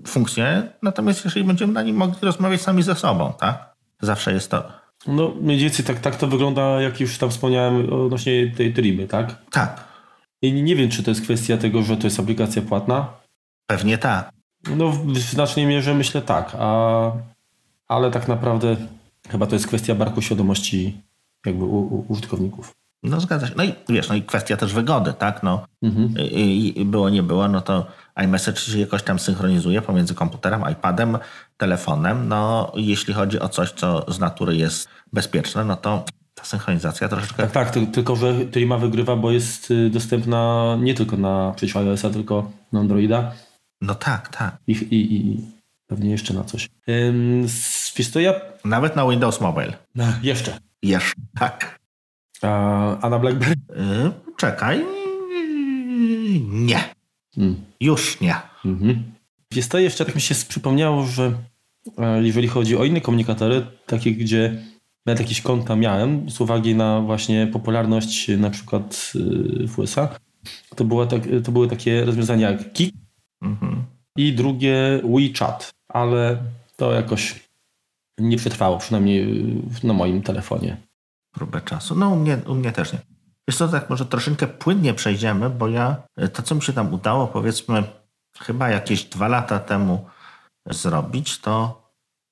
funkcję, natomiast jeżeli będziemy na nim mogli rozmawiać sami ze sobą, tak? Zawsze jest to. No mniej więcej tak, tak to wygląda, jak już tam wspomniałem odnośnie tej tryby, tak? Tak. I nie wiem, czy to jest kwestia tego, że to jest aplikacja płatna. Pewnie tak. No w znacznej mierze myślę tak, a, ale tak naprawdę chyba to jest kwestia barku świadomości jakby u, u użytkowników. No zgadza się. No i wiesz, no i kwestia też wygody, tak? No, mhm. i, i było, nie było, no to iMessage się jakoś tam synchronizuje pomiędzy komputerem, iPadem, telefonem. No jeśli chodzi o coś, co z natury jest bezpieczne, no to ta synchronizacja troszeczkę... Tak, tak, tylko że Trima wygrywa, bo jest y, dostępna nie tylko na przecież iOS-a, tylko na Androida. No tak, tak. I, i, i pewnie jeszcze na coś. Ym, wiesz ja... Nawet na Windows Mobile. No, jeszcze. Jeszcze, tak. A, a na BlackBerry? Yy, czekaj. Nie. Hmm. Już nie. Mhm. Wiesz to jeszcze tak mi się przypomniało, że e, jeżeli chodzi o inne komunikatory, takie gdzie nawet jakieś konta miałem z uwagi na właśnie popularność na przykład y, w USA, to, była tak, to były takie rozwiązania jak Kik mhm. i drugie WeChat, ale to jakoś nie przetrwało, przynajmniej na moim telefonie. Próbę czasu. No u mnie, u mnie też nie. Wiesz co, tak może troszeczkę płynnie przejdziemy, bo ja to, co mi się tam udało, powiedzmy chyba jakieś dwa lata temu zrobić, to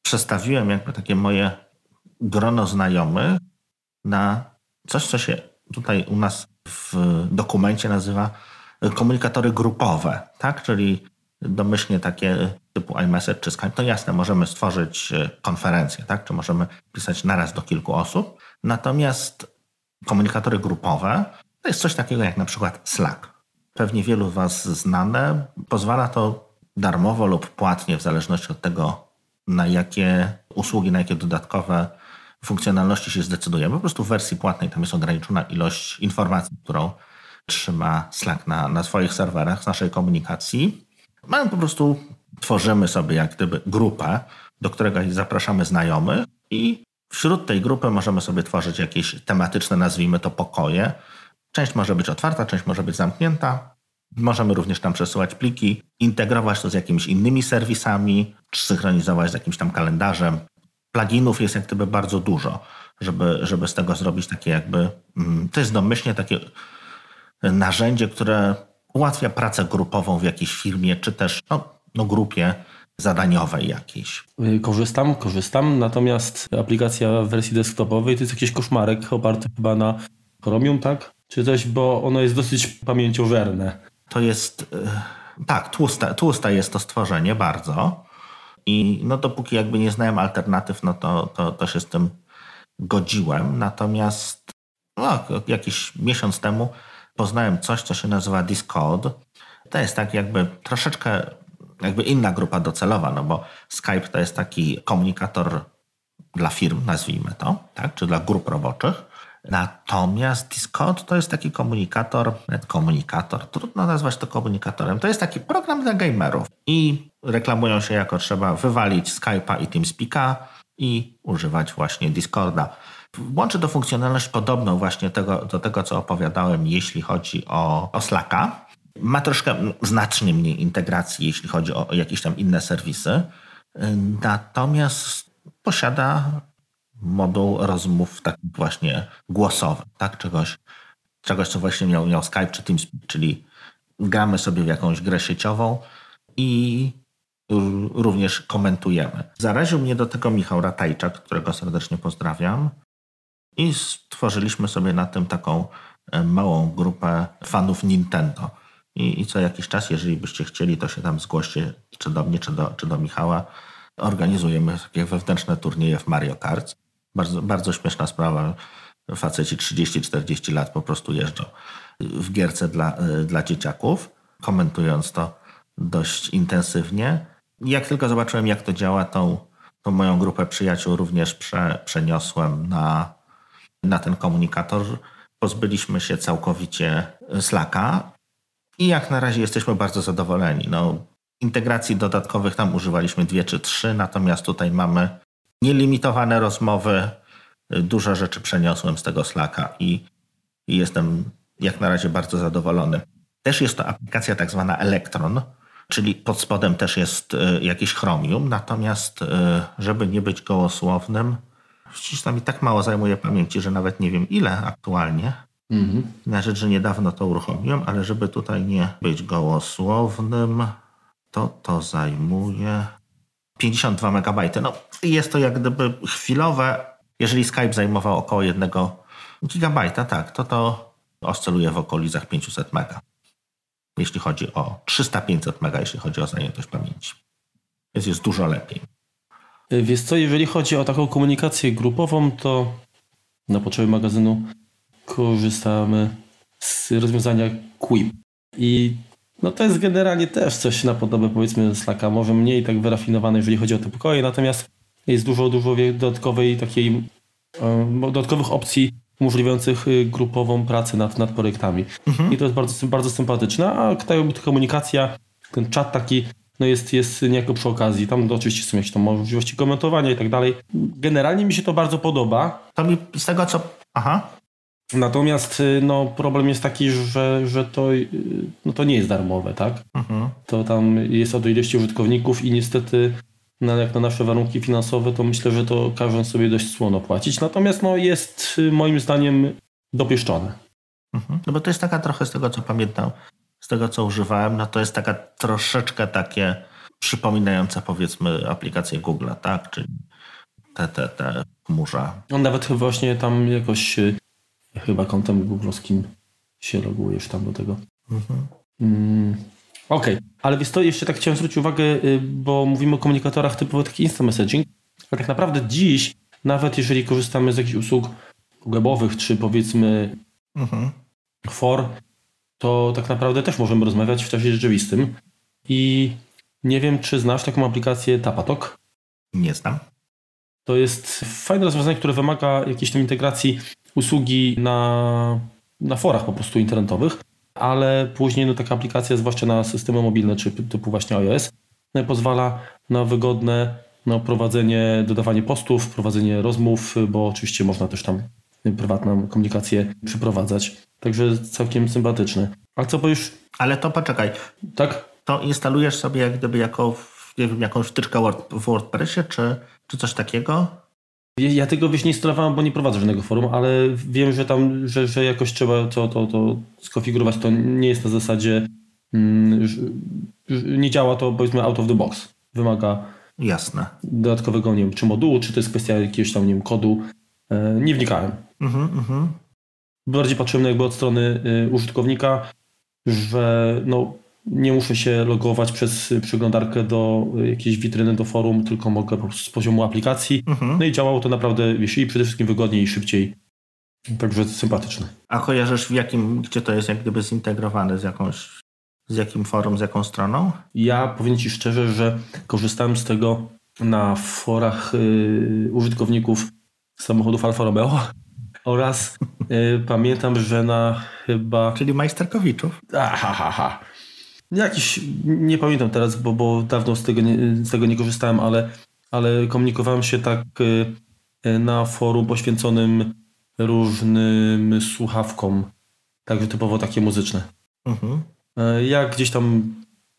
przestawiłem jakby takie moje grono znajomych na coś, co się tutaj u nas w dokumencie nazywa komunikatory grupowe, tak? Czyli domyślnie takie typu iMessage czy Skype, to jasne, możemy stworzyć e, konferencję, tak? Czy możemy pisać naraz do kilku osób. Natomiast komunikatory grupowe to jest coś takiego jak na przykład Slack. Pewnie wielu Was znane. Pozwala to darmowo lub płatnie, w zależności od tego, na jakie usługi, na jakie dodatkowe funkcjonalności się zdecydujemy. Po prostu w wersji płatnej tam jest ograniczona ilość informacji, którą trzyma Slack na, na swoich serwerach z naszej komunikacji. Mamy po prostu, tworzymy sobie jak gdyby grupę, do której zapraszamy znajomych i wśród tej grupy możemy sobie tworzyć jakieś tematyczne, nazwijmy to pokoje. Część może być otwarta, część może być zamknięta. Możemy również tam przesyłać pliki, integrować to z jakimiś innymi serwisami, czy synchronizować z jakimś tam kalendarzem. Pluginów jest jak gdyby bardzo dużo, żeby, żeby z tego zrobić takie jakby, mm, to jest domyślnie takie narzędzie, które ułatwia pracę grupową w jakiejś firmie, czy też no, no grupie zadaniowej jakiejś. Y, korzystam, korzystam, natomiast aplikacja w wersji desktopowej to jest jakiś koszmarek oparty chyba na Chromium, tak? Czy coś, bo ono jest dosyć pamięciożerne. To jest, y, tak, tłuste, tłuste jest to stworzenie bardzo i no dopóki jakby nie znałem alternatyw, no to, to, to się z tym godziłem, natomiast no, jakiś miesiąc temu poznałem coś, co się nazywa Discord. To jest tak jakby troszeczkę jakby inna grupa docelowa, no bo Skype to jest taki komunikator dla firm, nazwijmy to, tak, czy dla grup roboczych. Natomiast Discord to jest taki komunikator, komunikator, trudno nazwać to komunikatorem. To jest taki program dla gamerów i reklamują się jako trzeba wywalić Skype'a i TeamSpeak'a i używać właśnie Discorda. Łączy to funkcjonalność podobną właśnie tego, do tego, co opowiadałem, jeśli chodzi o, o Slacka. Ma troszkę znacznie mniej integracji, jeśli chodzi o, jakieś tam inne serwisy. Natomiast posiada moduł rozmów tak właśnie głosowy, tak? Czegoś, czegoś co właśnie miał, miał Skype czy TeamSpeak, czyli gramy sobie w jakąś grę sieciową i również komentujemy. Zaraził mnie do tego Michał Ratajczak, którego serdecznie pozdrawiam. I stworzyliśmy sobie na tym taką e, małą grupę fanów Nintendo. I, I, co jakiś czas, jeżeli byście chcieli, to się tam zgłoście, czy do mnie, czy do, czy do Michała. Organizujemy takie wewnętrzne turnieje w Mario Kart. Bardzo, bardzo śmieszna sprawa. Faceci 30-40 lat po prostu jeżdżą w gierce dla, e, dla dzieciaków, komentując to dość intensywnie. Jak tylko zobaczyłem, jak to działa, tą, tą moją grupę przyjaciół również prze, przeniosłem na na ten komunikator. Pozbyliśmy się całkowicie Slacka i jak na razie jesteśmy bardzo zadowoleni. No, integracji dodatkowych tam używaliśmy dwie czy trzy, natomiast tutaj mamy nielimitowane rozmowy. Dużo rzeczy przeniosłem z tego Slacka i, i jestem jak na razie bardzo zadowolony. Też jest to aplikacja tak zwana Electron, czyli pod spodem też jest e, jakiś Chromium, natomiast e, żeby nie być gołosłownym, Ściśla mi tak mało zajmuje pamięci, że nawet nie wiem ile aktualnie. Mhm. Na rzecz, że niedawno to uruchomiłem, ale żeby tutaj nie być gołosłownym, to to zajmuje 52 MB. No, jest to jak gdyby chwilowe. Jeżeli Skype zajmował około 1 GB, tak, to to oscyluje w okolicach 500 MB. Jeśli chodzi o 300-500 MB, jeśli chodzi o zajętość pamięci. Więc jest dużo lepiej. Wiesz co, jeżeli chodzi o taką komunikację grupową, to na potrzeby magazynu korzystamy z rozwiązania Quip. I no to jest generalnie też coś na podobę powiedzmy Slacka, może mniej tak wyrafinowane, jeżeli chodzi o te pokoje, natomiast jest dużo, dużo dodatkowej takiej, dodatkowych opcji umożliwiających y, grupową pracę nad, nad projektami. Mhm. I to jest bardzo, bardzo sympatyczne, a ta komunikacja, ten czat taki no jest, jest niejako przy okazji. Tam oczywiście są jakieś tam możliwości komentowania i tak dalej. Generalnie mi się to bardzo podoba. To mi z tego co... Aha. Natomiast y, no, problem jest taki, że, że to, y, no, to nie jest darmowe, tak? Mhm. To tam jest o do ilości użytkowników i niestety no, jak na nasze warunki finansowe, to myślę, że to każą sobie dość słono płacić. Natomiast no, jest y, moim zdaniem dopieszczone. Mhm. No bo to jest taka trochę z tego, co pamiętam, z tego, co używałem, no to jest taka troszeczkę takie przypominające powiedzmy aplikację Google, tak? Czyli te, te, te chmurza. On nawet właśnie tam jakoś chyba kontem googlowskim się logujesz tam do tego. Mhm. Mm, Okej, okay. ale wiesz to, jeszcze tak chciałem zwrócić uwagę, y, bo mówimy o komunikatorach typowo taki instant messaging, ale tak naprawdę dziś, nawet jeżeli korzystamy z jakichś usług webowych, czy powiedzmy mhm. for, to tak naprawdę też możemy rozmawiać w czasie rzeczywistym. I nie wiem, czy znasz taką aplikację Tapatok? Nie znam. To jest fajne rozwiązanie, które wymaga jakiejś tam integracji usługi na, na forach po prostu internetowych, ale później no, taka aplikacja, zwłaszcza na systemy mobilne czy typu właśnie iOS, no, pozwala na wygodne no, prowadzenie, dodawanie postów, prowadzenie rozmów, bo oczywiście można też tam prywatną komunikację przeprowadzać. Także całkiem sympatyczny. A co powiesz? Ale to poczekaj. Tak? To instalujesz sobie jak gdyby jako, nie wiem, jakąś wtyczkę w WordPressie, czy, czy coś takiego? Ja tego wiesz nie instalowałem, bo nie prowadzę żadnego forum, ale wiem, że tam, że, że jakoś trzeba to, to, to skonfigurować. To nie jest na zasadzie, mm, nie działa to powiedzmy out of the box. Wymaga Jasne. dodatkowego, nie wiem, czy modułu, czy to jest kwestia jakiegoś tam, nie wiem, kodu. E, nie wnikałem. Mhm, mhm. Bardziej patrzyłem jakby od strony y, użytkownika, że no, nie muszę się logować przez przeglądarkę do jakiejś witryny, do forum, tylko mogę po prostu z poziomu aplikacji. Mhm. No i działało to naprawdę, wiesz, i przede wszystkim wygodniej i szybciej. Także sympatyczne. A kojarzysz w jakim, gdzie to jest jak gdyby zintegrowane z jakąś, z jakim forum, z jaką stroną? Ja powiem Ci szczerze, że korzystałem z tego na forach y, użytkowników samochodów Alfa Romeo oraz y, pamiętam, że na chyba... Czyli majsterkowiczów. Aha, ha, ha. Jakiś, nie pamiętam teraz, bo, bo dawno z tego, nie, z tego nie korzystałem, ale, ale komunikowałem się tak y, na forum poświęconym różnym słuchawkom, także typowo takie muzyczne. Mhm. Y, ja gdzieś tam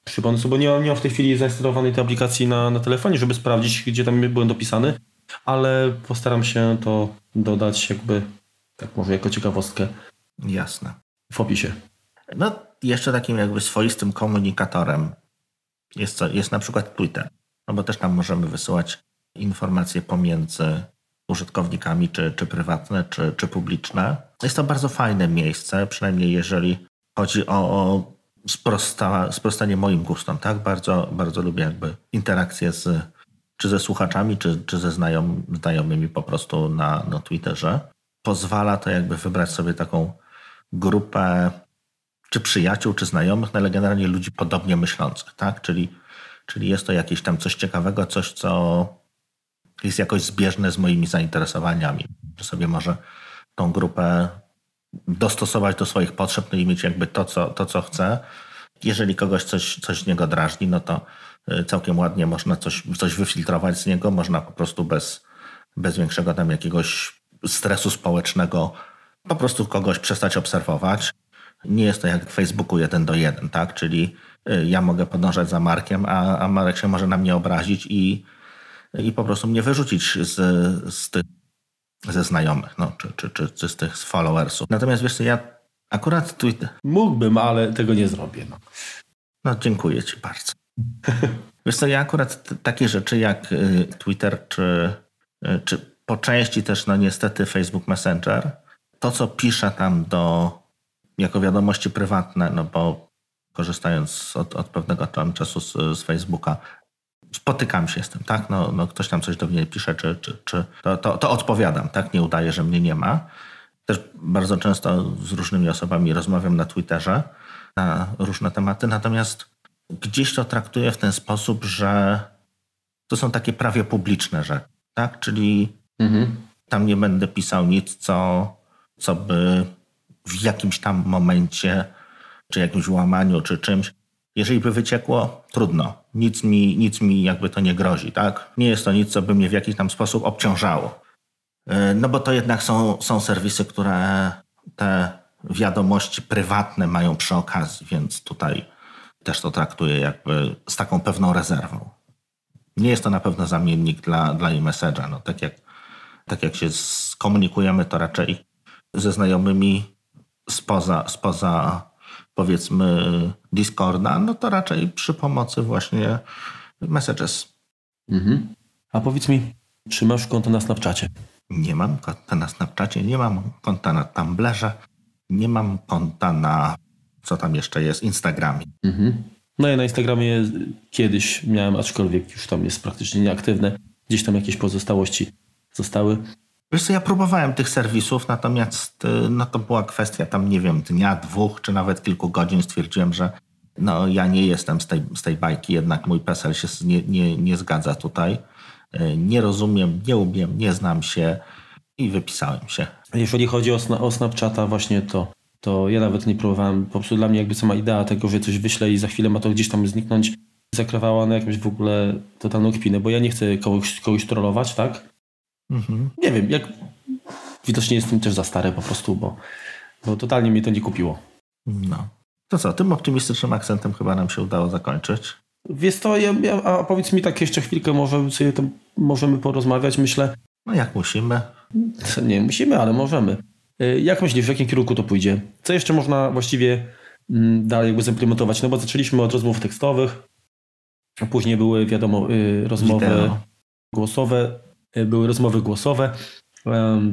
przypomnę sobie, bo nie, nie mam w tej chwili zainstalowanej tej aplikacji na, na telefonie, żeby sprawdzić, gdzie tam byłem dopisany, ale postaram się to dodać jakby, tak może jako ciekawostkę. Jasne. W opisie. No, jeszcze takim jakby swoistym komunikatorem jest, jest na przykład Twitter, no bo też tam możemy wysyłać informacje pomiędzy użytkownikami, czy, czy prywatne, czy, czy publiczne. Jest to bardzo fajne miejsce, przynajmniej jeżeli chodzi o, o sprosta, sprostanie moim gustom. Tak? Bardzo, bardzo lubię jakby interakcje z, czy ze słuchaczami, czy, czy ze znajom, znajomymi po prostu na, na Twitterze. Pozwala to jakby wybrać sobie taką grupę czy przyjaciół, czy znajomych, no ale generalnie ludzi podobnie myślących, tak? Czyli, czyli jest to jakieś tam coś ciekawego, coś, co jest jakoś zbieżne z moimi zainteresowaniami, sobie może tą grupę dostosować do swoich potrzeb, no i mieć jakby to, co, to, co chcę. Jeżeli kogoś coś, coś z niego drażni, no to y, całkiem ładnie można coś, coś wyfiltrować z niego, można po prostu bez, bez większego tam jakiegoś stresu społecznego po prostu kogoś przestać obserwować nie jest to jak w Facebooku jeden do jeden, tak? Czyli y, ja mogę podążać za Markiem, a, a Marek się może na mnie obrazić i, i po prostu mnie wyrzucić z, z tych ze znajomych, no, czy, czy, czy, czy z tych followersów. Natomiast wiesz co, ja akurat Twitter... Mógłbym, ale tego nie zrobię. No, no dziękuję ci bardzo. wiesz co, ja akurat takie rzeczy jak y, Twitter, czy, y, czy po części też, no niestety Facebook Messenger, to co piszę tam do jako wiadomości prywatne, no bo korzystając od, od pewnego tam czasu z, z, Facebooka, spotykam się z tym, tak? No, no ktoś tam coś do mnie pisze, czy, czy, czy to, to, to odpowiadam, tak? Nie udaję, że mnie nie ma. Też bardzo często z różnymi osobami rozmawiam na Twitterze na różne tematy, natomiast gdzieś to traktuję w ten sposób, że to są takie prawie publiczne rzeczy, tak? Czyli mhm. tam nie będę pisał nic, co co by w jakimś tam momencie, czy jakimś łamaniu, czy czymś, jeżeli by wyciekło, trudno. Nic mi, nic mi jakby to nie grozi, tak? Nie jest to nic, co by mnie w jakiś tam sposób obciążało. E, no bo to jednak są, są serwisy, które te wiadomości prywatne mają przy okazji, więc tutaj też to traktuję jakby z taką pewną rezerwą. Nie jest to na pewno zamiennik dla, dla e-message'a. No, tak, jak, tak jak się skomunikujemy, to raczej ze znajomymi spoza, spoza powiedzmy Discorda, no to raczej przy pomocy właśnie Messages. Mhm. A powiedz mi, czy masz konto na Snapchacie? Nie mam konta na Snapchacie, nie mam konta na Tumblrze, nie mam konta na co tam jeszcze jest, Instagramie. Mhm. No ja na Instagramie kiedyś miałem, aczkolwiek już tam jest praktycznie nieaktywne. Gdzieś tam jakieś pozostałości zostały. Wiesz co, ja próbowałem tych serwisów, natomiast y, no to była kwestia tam, nie wiem, dnia, dwóch, czy nawet kilku godzin. Stwierdziłem, że no ja nie jestem z tej, z tej bajki, jednak mój PESEL się nie, nie, nie zgadza tutaj. Y, nie rozumiem, nie umiem, nie znam się i wypisałem się. Jeżeli chodzi o, o Snapchata właśnie to, to ja nawet nie próbowałem. Po prostu dla mnie jakby sama idea tego, że coś wyślę i za chwilę ma to gdzieś tam zniknąć, zakrawała na jakąś w ogóle totalną kpinę, bo ja nie chcę kogoś, kogoś trollować, tak? Mhm. Nie wiem, jak widocznie jestem też za stary po prostu, bo, bo totalnie mi to nie kupiło. No. To co, tym optymistycznym akcentem chyba nam się udało zakończyć. Wiesz to, ja, ja, a powiedz mi tak jeszcze chwilkę, może sobie to możemy porozmawiać, myślę. No jak musimy. Nie musimy, ale możemy. Y, jak myślisz, w jakim kierunku to pójdzie? Co jeszcze można właściwie mm, dalej jakby zimplementować? No bo zaczęliśmy od rozmów tekstowych, a później były, wiadomo, y, rozmowy Wideo. głosowe. E, były rozmowy głosowe,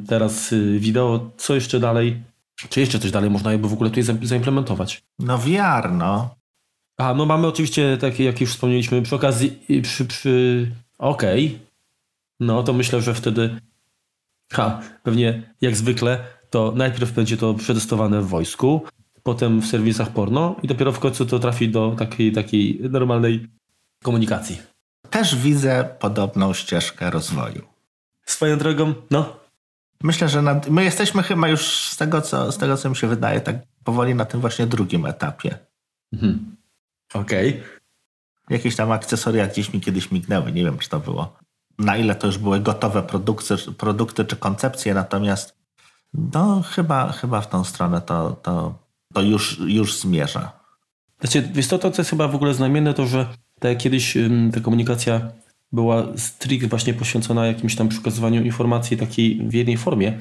teraz y, wideo. Co jeszcze dalej? Czy jeszcze coś dalej można jakby w ogóle tutaj zaimplementować? No VR, no. A, no mamy oczywiście takie, jak już wspomnieliśmy, przy okazji, przy, przy... okej, okay. no to myślę, że wtedy ha, pewnie jak zwykle, to najpierw będzie to przetestowane w wojsku, potem w serwisach porno i dopiero w końcu to trafi do takiej, takiej normalnej komunikacji też widzę podobną ścieżkę rozwoju. Swoją drogą, no. Myślę, że nad, my jesteśmy chyba już z tego, co, z tego, co mi się wydaje, tak powoli na tym właśnie drugim etapie. Mhm. Okej. Okay. Jakieś tam akcesoria gdzieś mi kiedyś mignęły, nie wiem, czy to było. Na ile to już były gotowe produkty, produkty czy koncepcje, natomiast no chyba, chyba w tą stronę to, to, to już, już zmierza. Znaczy, wiesz to, to, co jest chyba w ogóle znamienne, to że tak jak kiedyś ta komunikacja była stricte właśnie poświęcona jakimś tam przekazywaniu informacji takiej w jednej formie,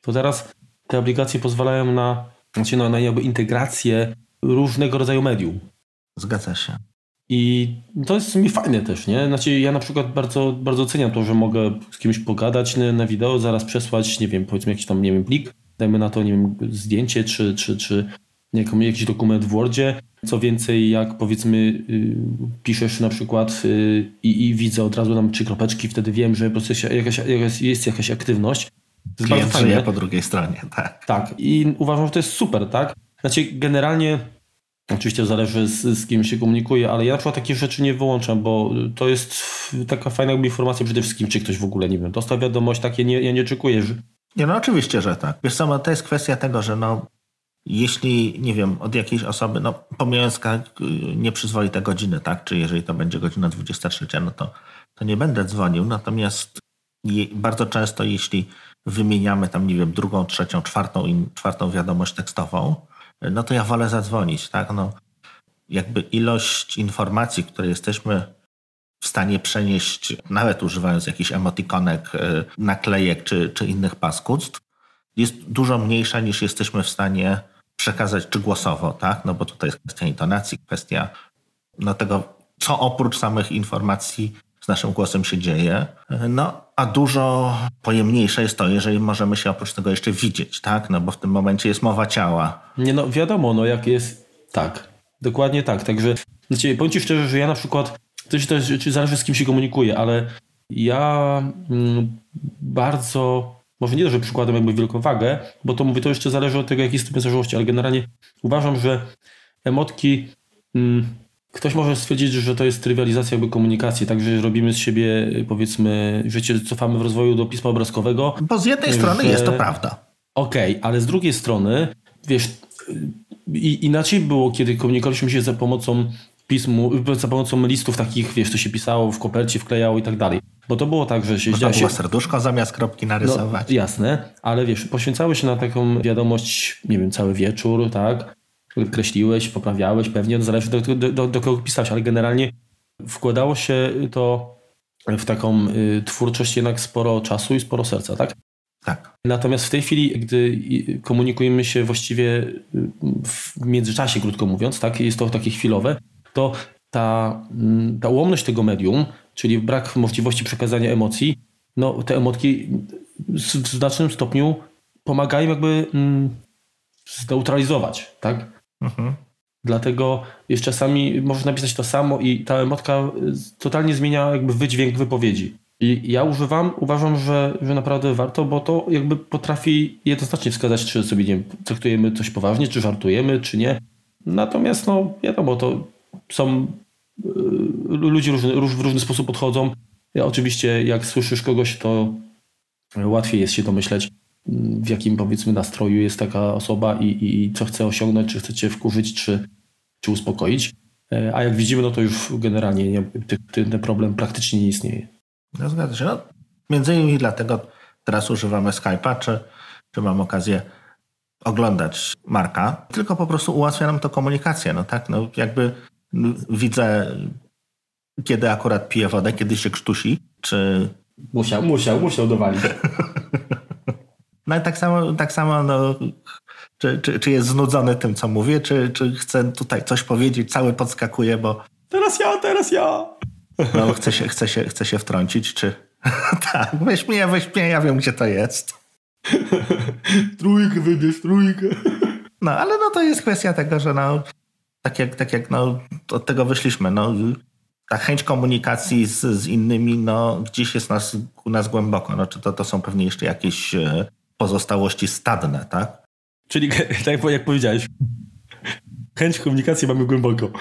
to teraz te aplikacje pozwalają na, znaczy na, na jakby integrację różnego rodzaju medium. Zgadza się. I to jest mi fajne też, nie? Znaczy ja na przykład bardzo, bardzo ceniam to, że mogę z kimś pogadać na, na wideo, zaraz przesłać, nie wiem, powiedzmy jakiś tam, nie wiem, plik, dajmy na to, nie wiem, zdjęcie czy, czy, czy jakiś dokument w Wordzie. Co więcej, jak powiedzmy y, piszesz na przykład y, i, widzę od razu nam trzy kropeczki, wtedy wiem, że po prostu jakaś, jakaś, jest jakaś aktywność. To bardzo fajne. po drugiej stronie, tak. Tak i uważam, że to jest super, tak? Znaczy generalnie Oczywiście zależy z, z, kim się komunikuje, ale ja na przykład takich rzeczy nie wyłączam, bo to jest taka fajna informacja przede wszystkim, czy ktoś w ogóle, nie wiem, dostał wiadomość, takie nie, ja nie oczekuję, że... Nie, no oczywiście, że tak. Wiesz co, no to jest kwestia tego, że no jeśli, nie wiem, od jakiejś osoby, no pomijając nieprzyzwoite godziny, tak, czy jeżeli to będzie godzina 23, no to, to nie będę dzwonił, natomiast bardzo często jeśli wymieniamy tam, nie wiem, drugą, trzecią, czwartą, czwartą wiadomość tekstową, no to ja wolę zadzwonić, tak, no jakby ilość informacji, które jesteśmy w stanie przenieść, nawet używając jakichś emotikonek, y, naklejek czy, czy innych paskudstw, jest dużo mniejsza niż jesteśmy w stanie przekazać, czy głosowo, tak? No bo tutaj jest kwestia intonacji, kwestia no tego, co oprócz samych informacji z naszym głosem się dzieje. No, a dużo pojemniejsze jest to, jeżeli możemy się oprócz tego jeszcze widzieć, tak? No bo w tym momencie jest mowa ciała. Nie no, wiadomo, no jak jest, tak, dokładnie tak. Także, znaczy, powiem Ci szczerze, że ja na przykład, to się też zależy z kim się komunikuję, ale ja mm, bardzo może nie to, że przykładam jakby wielką wagę, bo to mówię, to jeszcze zależy od tego, jaki jest stupień zażyłości, ale generalnie uważam, że emotki, hmm, ktoś może stwierdzić, że to jest trywializacja jakby komunikacji, także robimy z siebie, powiedzmy, że się cofamy w rozwoju do pisma obrazkowego. Bo z jednej strony jest to prawda. Okej, okay, ale z drugiej strony, wiesz, i, inaczej było, kiedy komunikowaliśmy się za pomocą pismu, za pomocą listów takich, wiesz, to się pisało w kopercie, wklejało i tak dalej. Bo to było tak, że się... Można było serduszko zamiast kropki narysować. No, jasne, ale wiesz, poświęcały się na taką wiadomość, nie wiem, cały wieczór, tak? Kreśliłeś, poprawiałeś, pewnie, no zależy do, do, do, do kogo pisałeś, ale generalnie wkładało się to w taką y, twórczość jednak sporo czasu i sporo serca, tak? Tak. Natomiast w tej chwili, gdy komunikujemy się właściwie y, w międzyczasie, krótko mówiąc, tak, jest to takie chwilowe, to ta, mm, ta ułomność tego medium, czyli brak możliwości przekazania emocji, no te emotki w znacznym stopniu pomagają jakby mm, zneutralizować, tak? Mhm. Dlatego jest czasami można napisać to samo i ta emotka totalnie zmienia jakby wydźwięk wypowiedzi. I ja używam, uważam, że, że naprawdę warto, bo to jakby potrafi jednoznacznie wskazać, czy sobie nie traktujemy coś poważnie, czy żartujemy, czy nie. Natomiast no wiadomo, to są y, ludzie różny, róż, w różny sposób podchodzą. Ja oczywiście jak słyszysz kogoś, to łatwiej jest się domyśleć, w jakim powiedzmy nastroju jest taka osoba i, i co chce osiągnąć, czy chce cię wkurzyć, czy, czy uspokoić. E, a jak widzimy, no to już generalnie nie, ten problem praktycznie nie istnieje. No, zgadza się. No, między innymi dlatego teraz używamy Skype'a, czy, czy mam okazję oglądać Marka, tylko po prostu ułatwia nam to komunikację. No tak, no jakby widzę, kiedy akurat pije wodę, kiedy się krztusi, czy... Musiał, musiał, musiał dowalić. no i tak samo, tak samo no, czy, czy, czy jest znudzony tym, co mówię, czy, czy chce tutaj coś powiedzieć, cały podskakuje, bo... Teraz ja, teraz ja! No, chce się, chce się, chce się wtrącić, czy... tak, weź mnie, weź mnie, ja wiem, gdzie to jest. trójkę wybierz, trójkę. no, ale no to jest kwestia tego, że no, tak jak, tak jak no, od tego wyszliśmy, no, ta chęć komunikacji z, z innymi, no, gdzieś jest nas, u nas głęboko. No, czy to, to są pewnie jeszcze jakieś e, pozostałości stadne, tak? Czyli tak jak powiedziałeś, chęć komunikacji mamy głęboko.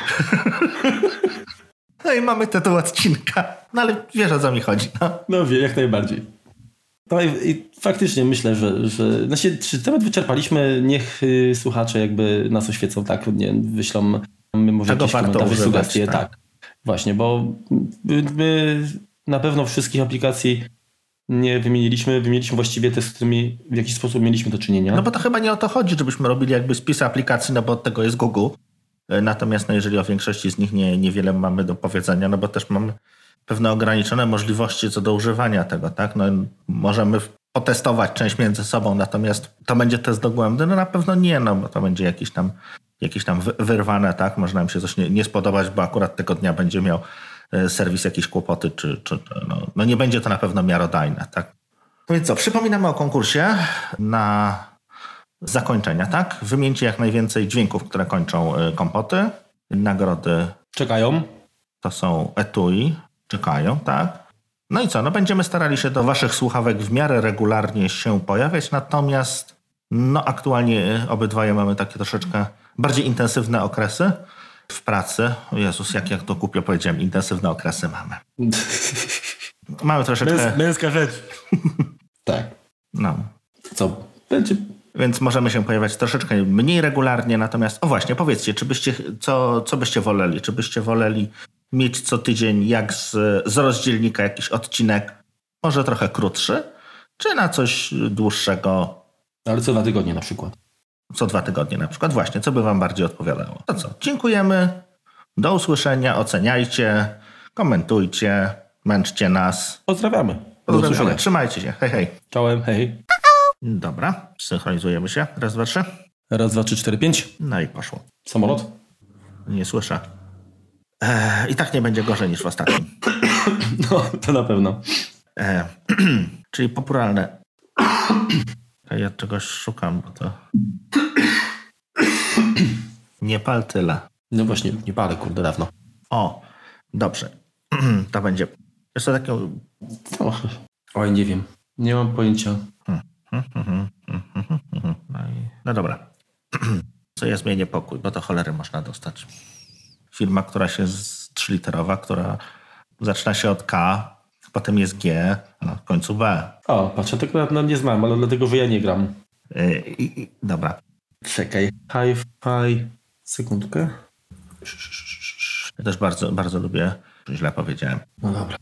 No i mamy tytuł odcinka. No ale wiesz o co mi chodzi. No, no wie, jak najbardziej. No i, i faktycznie myślę, że, że znaczy, czy temat wyczerpaliśmy, niech y, słuchacze jakby nas oświecą, tak, nie, wyślą my może Tego jakieś komentarze, sugestie, tak. tak. Właśnie, bo my na pewno wszystkich aplikacji nie wymieniliśmy, wymieniliśmy właściwie te, z którymi w jakiś sposób mieliśmy do czynienia. No bo to chyba nie o to chodzi, żebyśmy robili jakby spis aplikacji, no bo od tego jest Google. Natomiast no, jeżeli o większości z nich nie, niewiele mamy do powiedzenia, no bo też mamy pewne ograniczone możliwości co do używania tego, tak? No, możemy potestować część między sobą, natomiast to będzie test dogłębny? No na pewno nie, no bo to będzie jakiś tam, jakiś tam wyrwane, tak? Może nam się coś nie, nie spodobać, bo akurat tego dnia będzie miał e, serwis jakieś kłopoty, czy, czy no, no nie będzie to na pewno miarodajne, tak? No więc co, przypominamy o konkursie na zakończenia, tak? Wymieńcie jak najwięcej dźwięków, które kończą y, kompoty. Nagrody. Czekają. To są etui. Czekają, tak? No i co? No będziemy starali się do waszych słuchawek w miarę regularnie się pojawiać, natomiast no aktualnie obydwoje mamy takie troszeczkę bardziej intensywne okresy w pracy. Jezus, jak, jak to głupio powiedziałem, intensywne okresy mamy. mamy troszeczkę... Męs męska rzecz. tak. No. Co? Będzie więc możemy się pojawiać troszeczkę mniej regularnie. Natomiast, o właśnie, powiedzcie, czy byście, co, co byście woleli? Czy byście woleli mieć co tydzień, jak z, z rozdzielnika, jakiś odcinek, może trochę krótszy, czy na coś dłuższego? Ale co dwa tygodnie na przykład. Co dwa tygodnie na przykład, właśnie, co by Wam bardziej odpowiadało? To co? Dziękujemy. Do usłyszenia, oceniajcie, komentujcie, męczcie nas. Pozdrawiamy. Pozdrawiamy. Trzymajcie się. Hej, hej. Czołem, hej. Dobra, synchronizujemy się. Raz, dwa, trzy. Raz, dwa, trzy, cztery, pięć. No i poszło. Samolot? Nie słyszę. I tak nie będzie gorzej niż w ostatnim. No, to na pewno. Eee, czyli popularne. Ja czegoś szukam, bo to. Nie pal tyle. No właśnie, nie palę, kurde, dawno. O, dobrze. To będzie. Jest to takie. Oj, nie wiem. Nie mam pojęcia. No, no dobra. Co ja zmienię pokój, bo to cholery można dostać firma, która się z trzyliterowa, która zaczyna się od K, potem jest G, a na końcu B. O, patrzę, tego na, na nie znam, ale dlatego że ja nie gram. Yy, yy, dobra. Czekaj. Hi-Fi. Sekundkę. Ja też bardzo, bardzo lubię. Źle powiedziałem. No dobra.